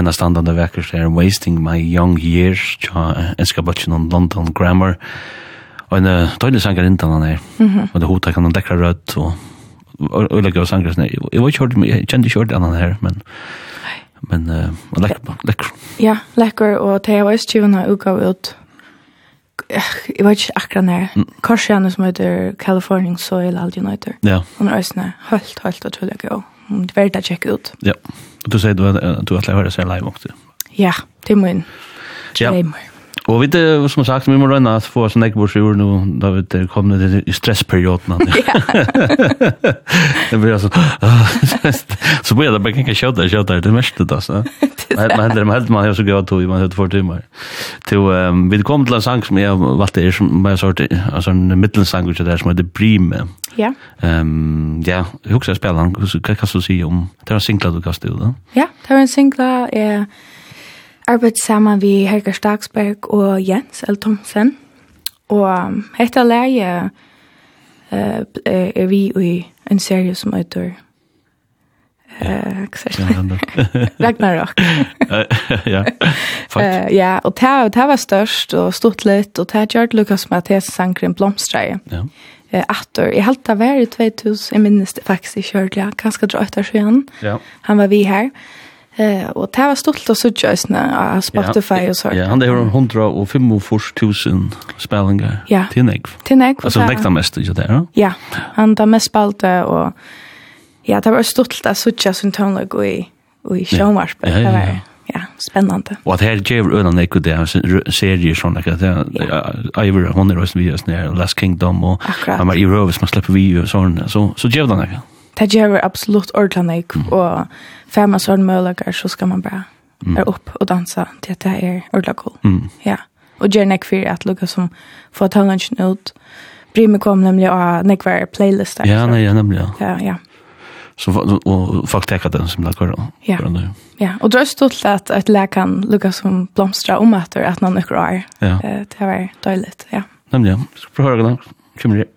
Og en av standande vekkers er Wasting My Young Years, tja enska bøtjen om London Grammar. Og en døylig sanger innan han er, og det hodet kan han dekra rødt, og øyla og sanger sånn. Jeg var ikke hørt, jeg kjente ikke hørt annan her, men men uh, lekk lekk Ja, lekker, og det var ikke tjuvende utgav ut jeg vet ikke akkurat nær. Kanskje han som heter California Soil Alginator Ja. Han er også helt, helt utrolig god det er verdt å tjekke ut. Ja, og du sier du, du at jeg seg live også. Ja, det er min. Ja. Og vi det, som sagt, vi må røyna at få sånn ekbors i nå, da vi det kom ned i stressperioden. [laughs] [laughs] det blir altså, [laughs] så blir det bare kanskje kjøtta, kjøtta, det er mest det, altså. Men hender man helt man har så gøy to, man har två timmar. Til, vi kom til en sang som jeg valgte, er som bare sort, altså en middelsang ut der som heter Brime. Ja. Um, ja, jeg husker jeg spiller den, hva kan du si om, det var en singla du kastet ut, da? Ja, det var en singla, jeg... Eh, arbeidet sammen vi Helga Stagsberg og Jens L. Thomsen. Og etter leie uh, er vi i en serie som heter Eh, Ragnarok. [laughs] [laughs] ja. Eh, ja, og det, det var størst og stort litt, og det gjør Lukas Mathias sangren blomstreie. Ja. Eh, Atter, jeg halte det var i 2000, jeg minnes det faktisk i Kjørlia, kanskje drøyt etter sjøen. Ja. Han var vi her. Ja. Eh, og det var stolt å sutja i sånne av Spotify og sånt. Ja, han det var 145.000 spellinger ja. til Negv. Til Negv. Altså Negv er mest, ikke det, ja? Ja, han da mest spalte, og ja, det var stolt å sutja sin tøvnlag i, i sjåmarspel. Ja, ja, ja. Ja, spennende. Og at her gjør øyne Negv det er serier sånn, at det er Ivor, hun er også vi, Last Kingdom, og han var i Røves, man slipper vi og sånn, så gjør det Negv det gjør absolutt ordentlig, mm. og fem man sånne muligheter, så skal man bare mm. er opp og dansa til at det er ordentlig cool. Mm. Ja. Og gjør nek for at lukka som får talenten ut. Bryr meg kom nemlig av nek hver playlist der. Ja, nei, ja, nemlig, ja. Ja, ja. Så og folk tekker den som det går Ja. Ja, og det er stolt at et att kan Lucas som blomstrar om etter at noen är er. Ja. Det var dåligt, ja. Nemlig, ja. Nämligen, ska høre det då. Kommer det.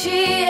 She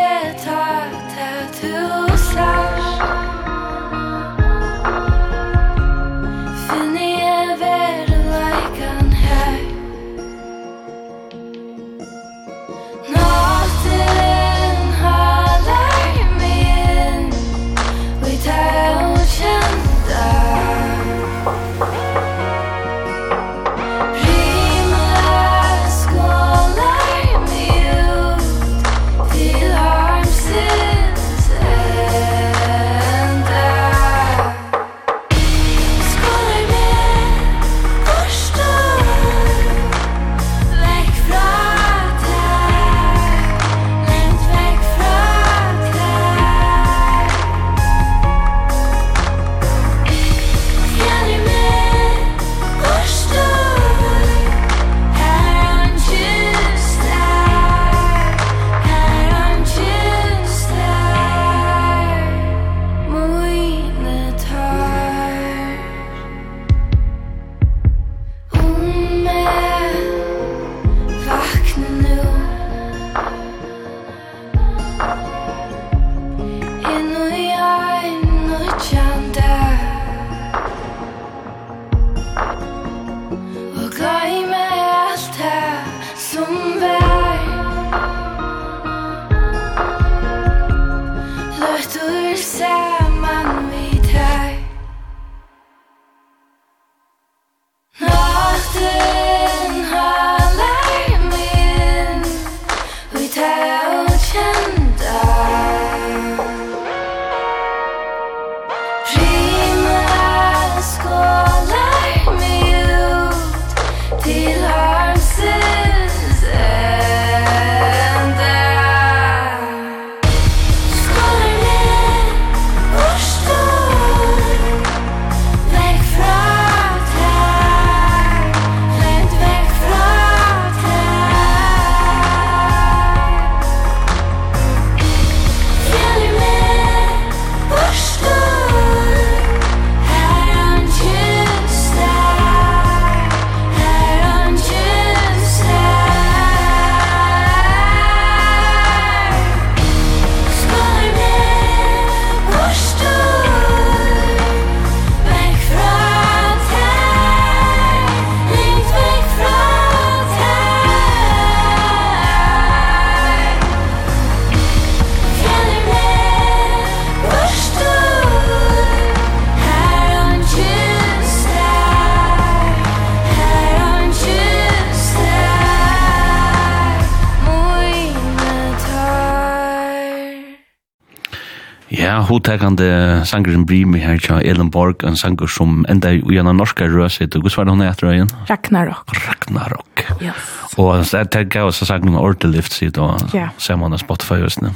hotekande sangeren Brimi her tja Elin Borg, en sanger som enda i en av norska røset, og hva var det hun etter øyen? Ragnarok. Ragnarok. Yes. Og jeg tenker også sangen Ordelift, sier du, og ser man av Spotify-høsene.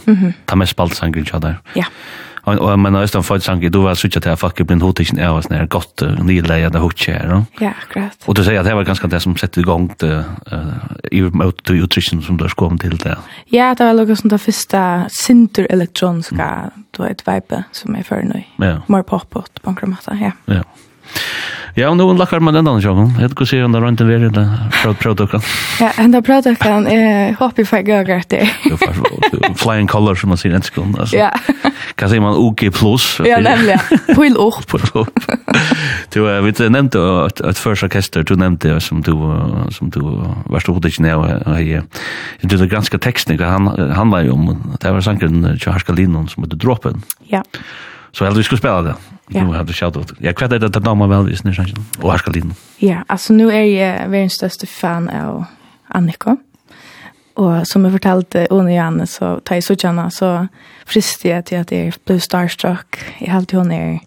Ta med spalt sangeren tja der. Ja. Yeah och men nästan för sank du var switcha till fuck ibland hot inte är sån här gott nylägga där hot chair Ja, akkurat. Och du säger att det var ganska det som sätter igång det i mot till nutrition som där kom till det. Ja, det var något som det första sinter elektroniska då ett vibe som är för nu. Mer pop up på en ja. Ja. Ja, og noen lakker man den andre sjåken. Jeg vet ikke hva sier hvordan det rundt en veri da, prøvdøkken. Ja, enda prøvdøkken, jeg håper jeg får gøy gøy til. Flying color, som man sier en sekund. Ja. Hva sier man, OK plus? Ja, nemlig. Pøl opp. Pøl opp. Du, vi nevnte et et første orkester, du nevnte som du, som du varst hodet ikke ned, og jeg, du er ganske tekstnik, han han var jo om, det var sangren Kjøharska Linon som heter Dråpen. Ja. Ja. Så jag skulle spela det. Nu har du shout out. Jag kvätter det att damer väl visst nu sen. Och här ska liden. Ja, alltså nu är jag världens största fan av Annika. Och som jag fortalte under Janne så tar jag så gärna så fristig jag till att jag blev starstruck. Jag har alltid hon är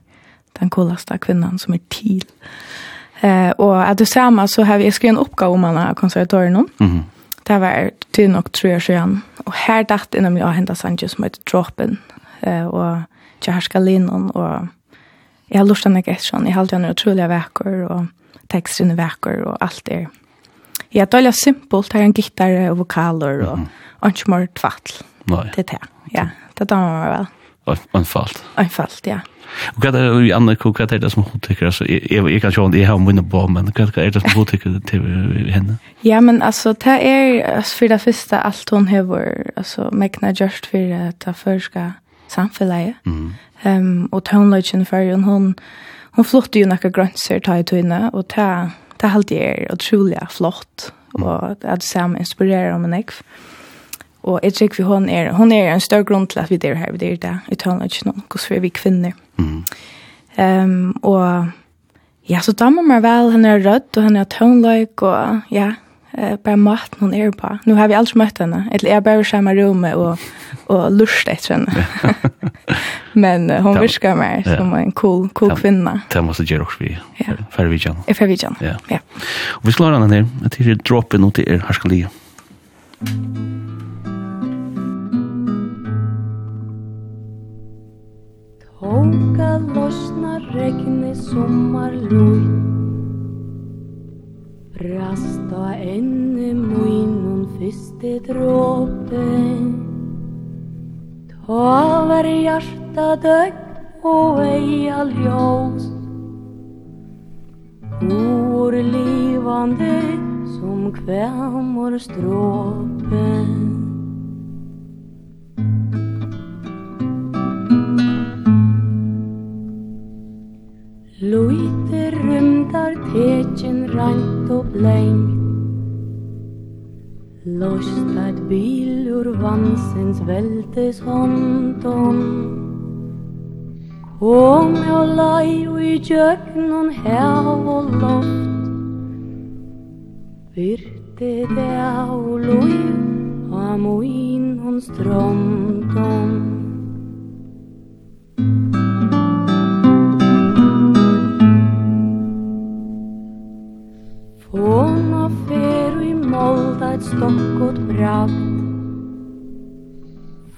den coolaste kvinnan som är till. Eh, och att du samma så har vi skrivit en uppgave om alla konservatörer nu. Mm Det var till nog tre år sedan. Och här dacht jag nämligen att hända Sanchez som heter Droppen. Eh, och til herskalinon, og jeg har lurt henne ikke etter sånn, jeg har alltid henne utrolig vekker, og teksten er vekker, og alt er. Jeg er dårlig simpelt, jeg har en gitar og vokaler, og mm -hmm. ikke mer tvattl. Nei. Det er det, ja. Det damer meg vel. Anfalt. Anfalt, ja. Og hva er det, Anne, hva er det som hun tykker? Altså, jeg, jeg jeg kan se om jeg har minne på, men hva er det som hun tykker til henne? Ja, men altså, det er altså, for det første alt hun har, altså, megna gjørst for det første samfunnet. Mm. Um, og tøvnløgjen før hun, hun flyttet jo noen grønnser til tøyene, og det, det halte jeg er utrolig flott, mm. og at samme inspirerer om en ekv. Og jeg tror vi hun er, hun er en større grunn til at vi er her, vi er der i tøvnløgjen, hvordan er vi kvinner. Mm. Um, og ja, så damer meg vel, henne er rødt, og henne er tøvnløg, og ja, eh bara maten hon är på. Nu har vi alltså mött henne. Eller är bara i samma rum och och lust efter henne. [laughs] Men hon viskar mig som en cool cool kvinna. Det måste jag också vi. Ja. För vi kan. För vi kan. Ja. Ja. Och vi ska lära henne att det är droppen åt er här ska ligga. Tåka lossna regn i sommarloj Rasta enne muinun fyste dråpe Tavar hjarta døgg og eia ljós. Ur livande som kvämor stråpen Luite rymdar tekin rant og blengt Lostad bil ur vansens veltes håndom Og lai og i gjørnun hev og loft. Virte det og loi og amoin hon strondom stokkot bragt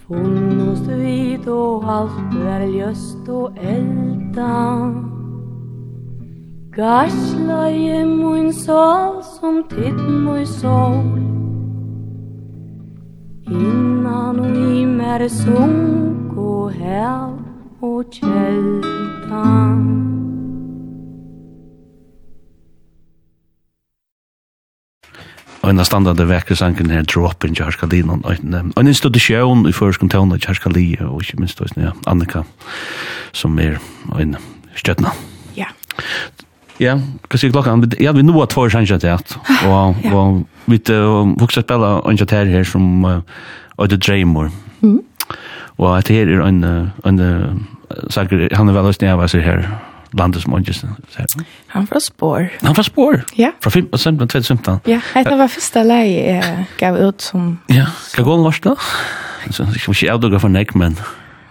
Funnost vid og alt er ljøst og elda. Gasla i mun sol som titt mun sol Innan og i mer sunk og hel og kjeltan Og en av standarde vekker sangen her Droppen Kjærskadin og en institusjon i førskom tøvna Kjærskali og ikke minst også, ja, Annika som er en støtna. Ja. Ja, hva sier klokkan? Ja, vi nå har två til at og, og vi vokser spela en kjater her som uh, Øyde Dreymor. Mm. Og at her er en, en, en, han er vel også nærvast her landet som åndes. Han fra Spår. Han fra Spår? Ja. Fra 15, 2015? Ja, det var første leie jeg gav ut som... Ja, hva går den vars da? Så jeg skal ikke avdugge for nek, men...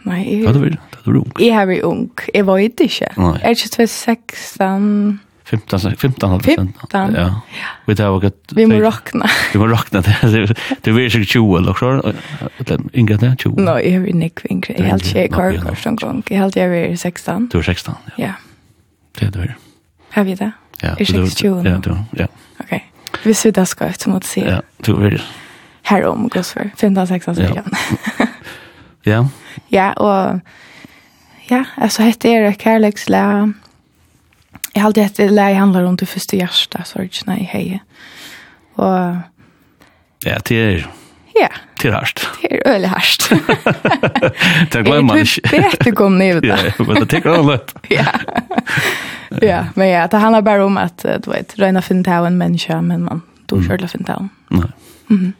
Nei, jeg... Hva du vil? Du er ung. Jeg er ung. Jeg var [laughs] ikke. Nei. Jeg er ikke 2016... 15 15 halv procent. Ja. Vi tar och vi måste räkna. Vi måste räkna det. Det blir sig 20 eller så. Den inga där 20. Nej, jag är nick kring. Jag helt shake kort kort som gång. Jag helt jag är 16. Du är 16. Ja. Det er det. Har vi det? Ja. Ursäkta Ja, du, Ja. Ok. Hvis Vi da skal ska ut som att si. Ja, du vill. Her om går för 15 16 Ja. [laughs] Ja. Ja, og... ja, altså, hette är det Jeg har alltid hette läge handler om det första hjärta sorgen i hej. Og... Ja, det er... Ja. [laughs] Det er hardt. Det er øyelig hardt. det glömmer man inte. Det är bättre kom ner det. Ja, men det tycker jag lätt. [laughs] Ja. Ja, men ja, det handlar bara om att du vet, röna finna av en människa, men man då kör det finna av. Nej. Mhm.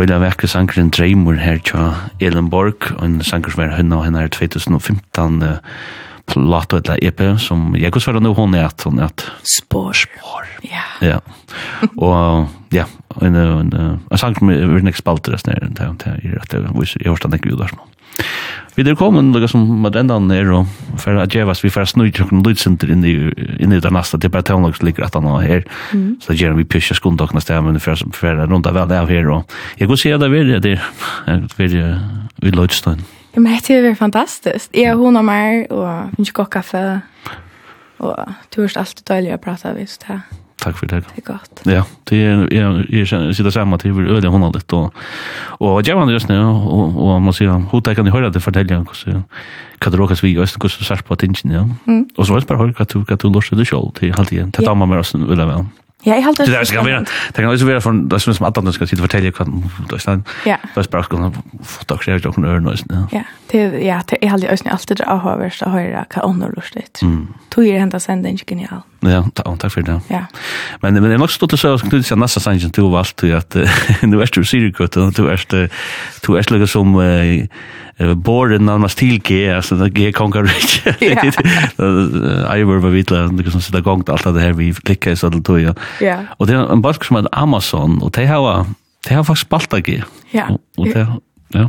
Øyla vekker sangren Dreimur her tja Elin Borg, en sanger som er henne og henne er 2015 uh, plato eller EP som jeg kan svare nå hun er at hun er at spår. Spår. Ja. Ja. Og ja en en en sang med next spalter der der er at jeg har stannet gudar Vi er kommet noe som med endan ned og for at jeg vi får snu ikke noen lydsenter inn i inn i den nasta til bare tøvnlag som ligger etter noe her. Så gjør vi pysja skundokna stemmen for at rundt runda vel av her og jeg går se det vil det vil vi lydstøyen. Ja, men det er fantastisk. Jeg har hun og meg og finnes godt kaffe og turst alt det døylig å prate av hvis det er. Takk for det. Det er godt. Ja, det er, jeg, jeg kjenner, sitter samma till över öde hon litt, og, og jeg var just nu og, og man sier, hun det kan ni höra det fortälja hur så kan det råkast vi og hvordan du sørst på tingene, ja. Og så var det bare hur hva du hva du lösa det selv til halvtiden, til Det dammar mer oss jeg väl. Ja, jeg halte det. Det ska vara. Det kan ju vara från det som att ska sitta fortälja kan då stan. Ja. Då språk ska fota och skriva och nörn och. Ja. Det ja, det är alltid ösn alltid det har värst att höra kan onnorlustigt. Mm. Tog ju hända sen den genial. Ja, tack för det. Ja. Men men det är nog stort så att du sen nästa sangen till vart till att nu är du seriös och du är du är som borden nærmast til G, altså [laughs] det G konger ikke. Ivor var vidla, det som sitter gongt alt det her vi klikket i sånn tog. Ja. Og det er en balk som heter Amazon, og det har, det har faktisk spalt av G. Ja. Og det, ja.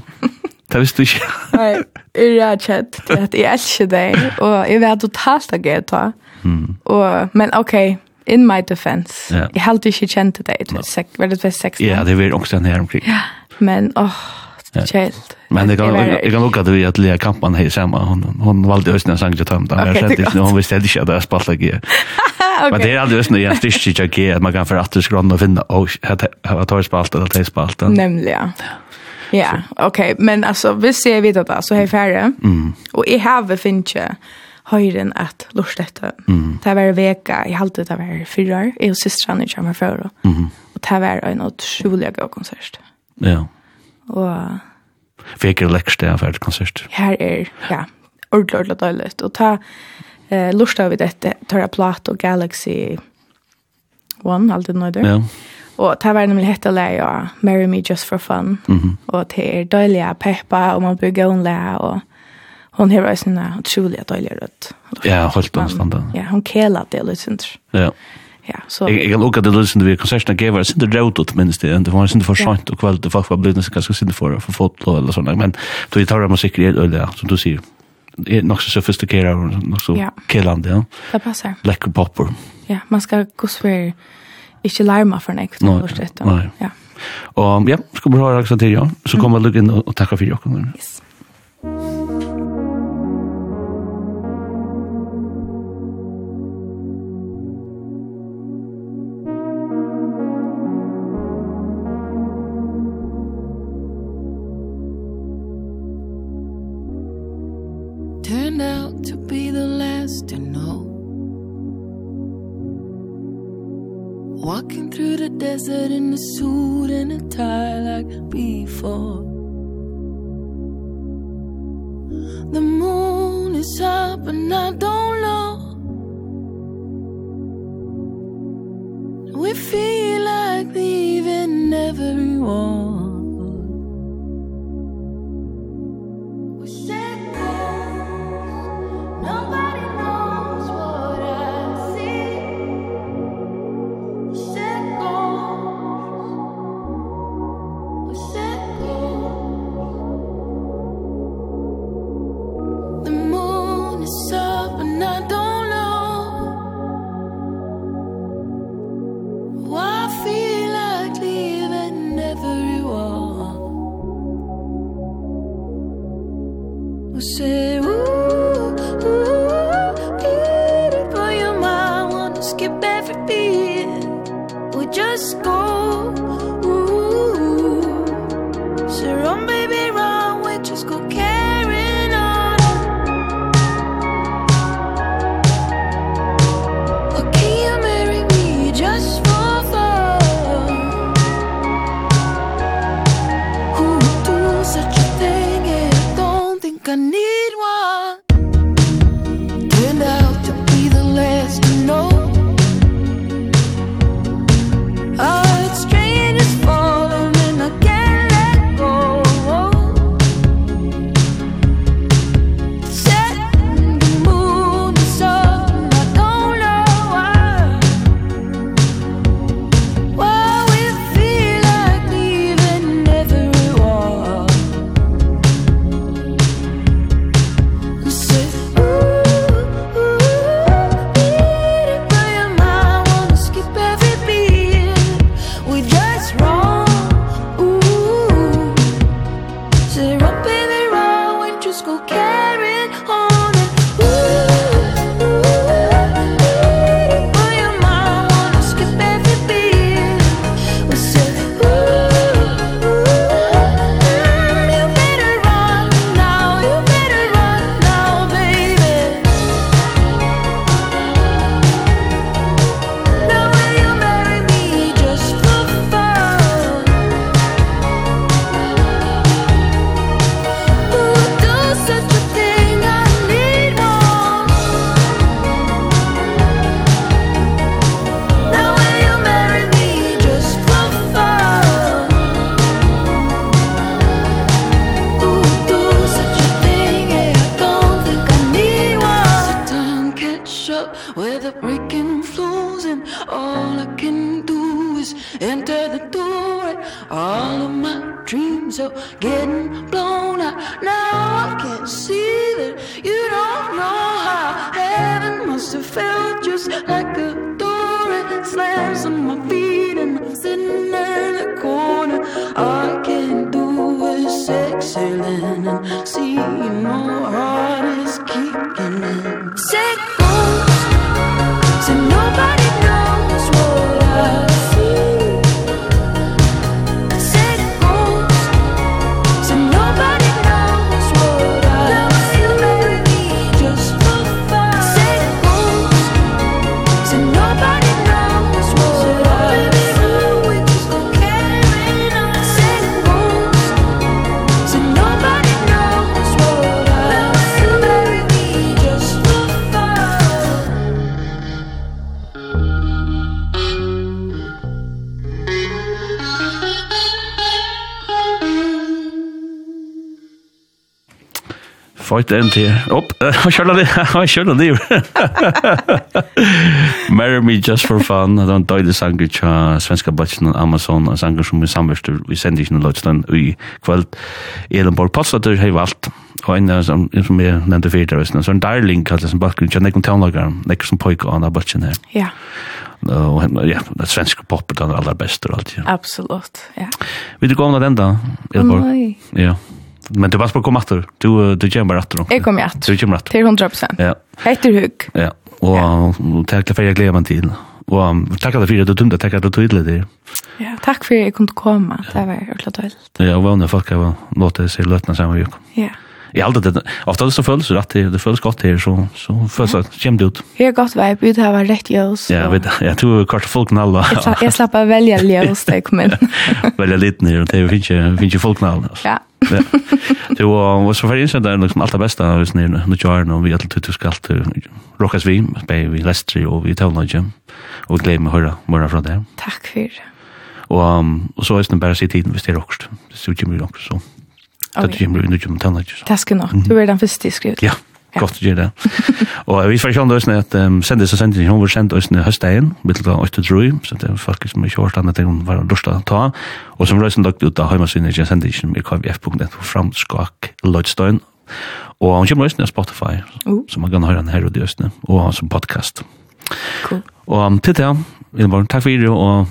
Det visste du ikke. Nei, jeg er kjent til at jeg elsker deg, og jeg vet totalt av G da. Og, men ok, in my defense. Jeg har alltid ikke kjent til deg, det var det 16. Ja, det var også den her omkring. Ja, men åh, Kjelt. Men det kan jag kan lucka det att Lea Kampan här samma hon hon valde ösna sang till jag där sett det hon visste inte att det spalta ge. [laughs] Men det är aldrig ösna jag stitch jag ge att man kan för att du skrona och finna och att tar spalta eller ta spalta. Nämligen. Ja, okej, men alltså vi ser vi det så här färre. Mm. Och i have finche høyren at lort dette. Mm. Det var veka, jeg halte det var fyra år, jeg og systrene kommer før. Mm. Og det var en utrolig god konsert. Ja og... Veker lekst det av konsert. Her er, ja, ordentlig, ordentlig døyligt. Og ta eh, lort av dette, tar jeg plat og Galaxy One, alltid nå der. Ja. Og ta var nemlig hette lei og Marry Me Just For Fun. Mm -hmm. Og det er døylige peppa, og man bygger hun lei, og hon har vært sånne utrolig døylige rødt. Ja, holdt hun standa. Ja, hun kjeler det litt, synes Ja ja, så... Jeg, jeg lukker det løsende vi konsertene gav var sinde ut, minnes det, det var inte for sent og kveld, folk var blitt nesten ganske sinde for, for fotlå eller sånne, men då jeg tar av musikk i øl, ja, som du sier, er nok så sofistikerer og nok så ja. ja. Det passer. Lekker popper. Ja, man skal gosver ikke larma for nek, no, ja. ja. Og ja, skal vi høre akkurat til, ja, så kommer mm. Lugin og, og takker for jokken. Yes. where the breaking flows and all I can do is enter the door. And all of my dreams are getting blown out. Now I can see that you don't know how heaven must have felt just like a door it slams on my feet and I'm sitting in the corner. All I can do is exhaling and see my heart is kicking in. Sick So nobody fight en till. Opp, jag körde det. Jag körde det. Marry me just for fun. I don't die the sanger cha svenska batchen on Amazon och sanger som vi samverster vi sänder ju Lotland i kväll. Elenborg Passator har valt och en som som är nämnde för det. Så en darling kallas som bakgrund jag nekon tonlagar. Nekon som pojk on abatchen här. Ja. Och ja, det svenska poppet är allra bäst och allt. Absolut, ja. Vill du gå om den då? Elenborg? Nej. Ja men du bara ska komma åter. Du du kommer åter. Jag kommer att. Du kommer åter. Till 100%. Ja. Heter hugg. Ja. Och tack för jag glädjer mig till. Och tack för att du tunde tack att du tog det. Ja, tack för att jag kunde komma. Det var ordentligt dåligt. Ja, och vanliga folk var låta sig lötna samma vecka. Ja. Jag alltid det ofta det så föll så att det föll gott här så så föll det jämnt ut. har gott vibe ut här var rätt ljus. Ja, vet jag tror kort folk nalla. Jag slapp välja ljus där kom in. [laughs] Välja lite ner och det finns ju finns ju folk nalla. Ja. Ja. Du og så för insänd där liksom allt det bästa vis ni nu kör nu vi att du ska allt rockas vi bei vi Leicester och vi Tolna gym och glöm att höra mer från där. Tack för det. Och och så är det bara sitt tiden visst det också. Det suger mig också så. Det gym nu gym Tolna så. Tack ska nog. Du är den första skrivet. Ja. Godt å gjøre det. Og vi får kjønne oss at um, sender så sender hun var sendt oss ned høstdagen, mitt til 8 drøy, så det er folk som ikke har årstande til hun var dårstad å ta. Og som røysen lagt ut av heimasynet, jeg sender ikke med kvf.net for framskak Lloydstein. Og hun kommer også ned Spotify, uh. så man kan høre den her og de østene, og som podcast. Cool. Og um, til det, Ingeborg, takk for det, og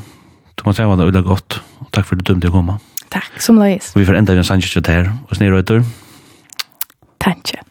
Thomas, jeg var da veldig godt. Og takk for det du dømte å komme. Takk, som løyes. Vi får enda vi en sannsynlighet her, og snirøyter. Tanke.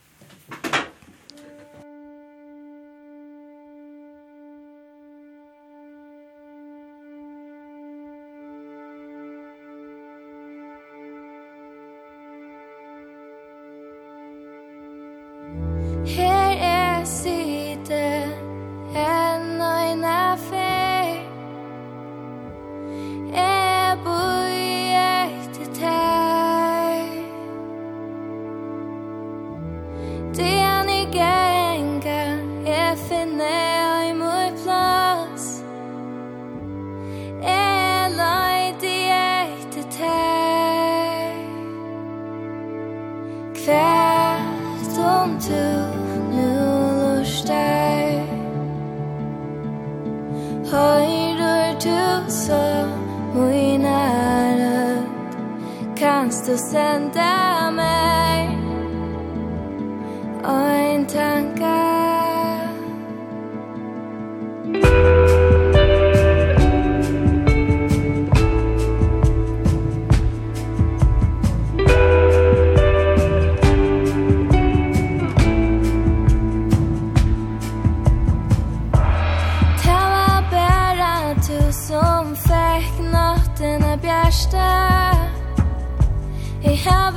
stær Jeg har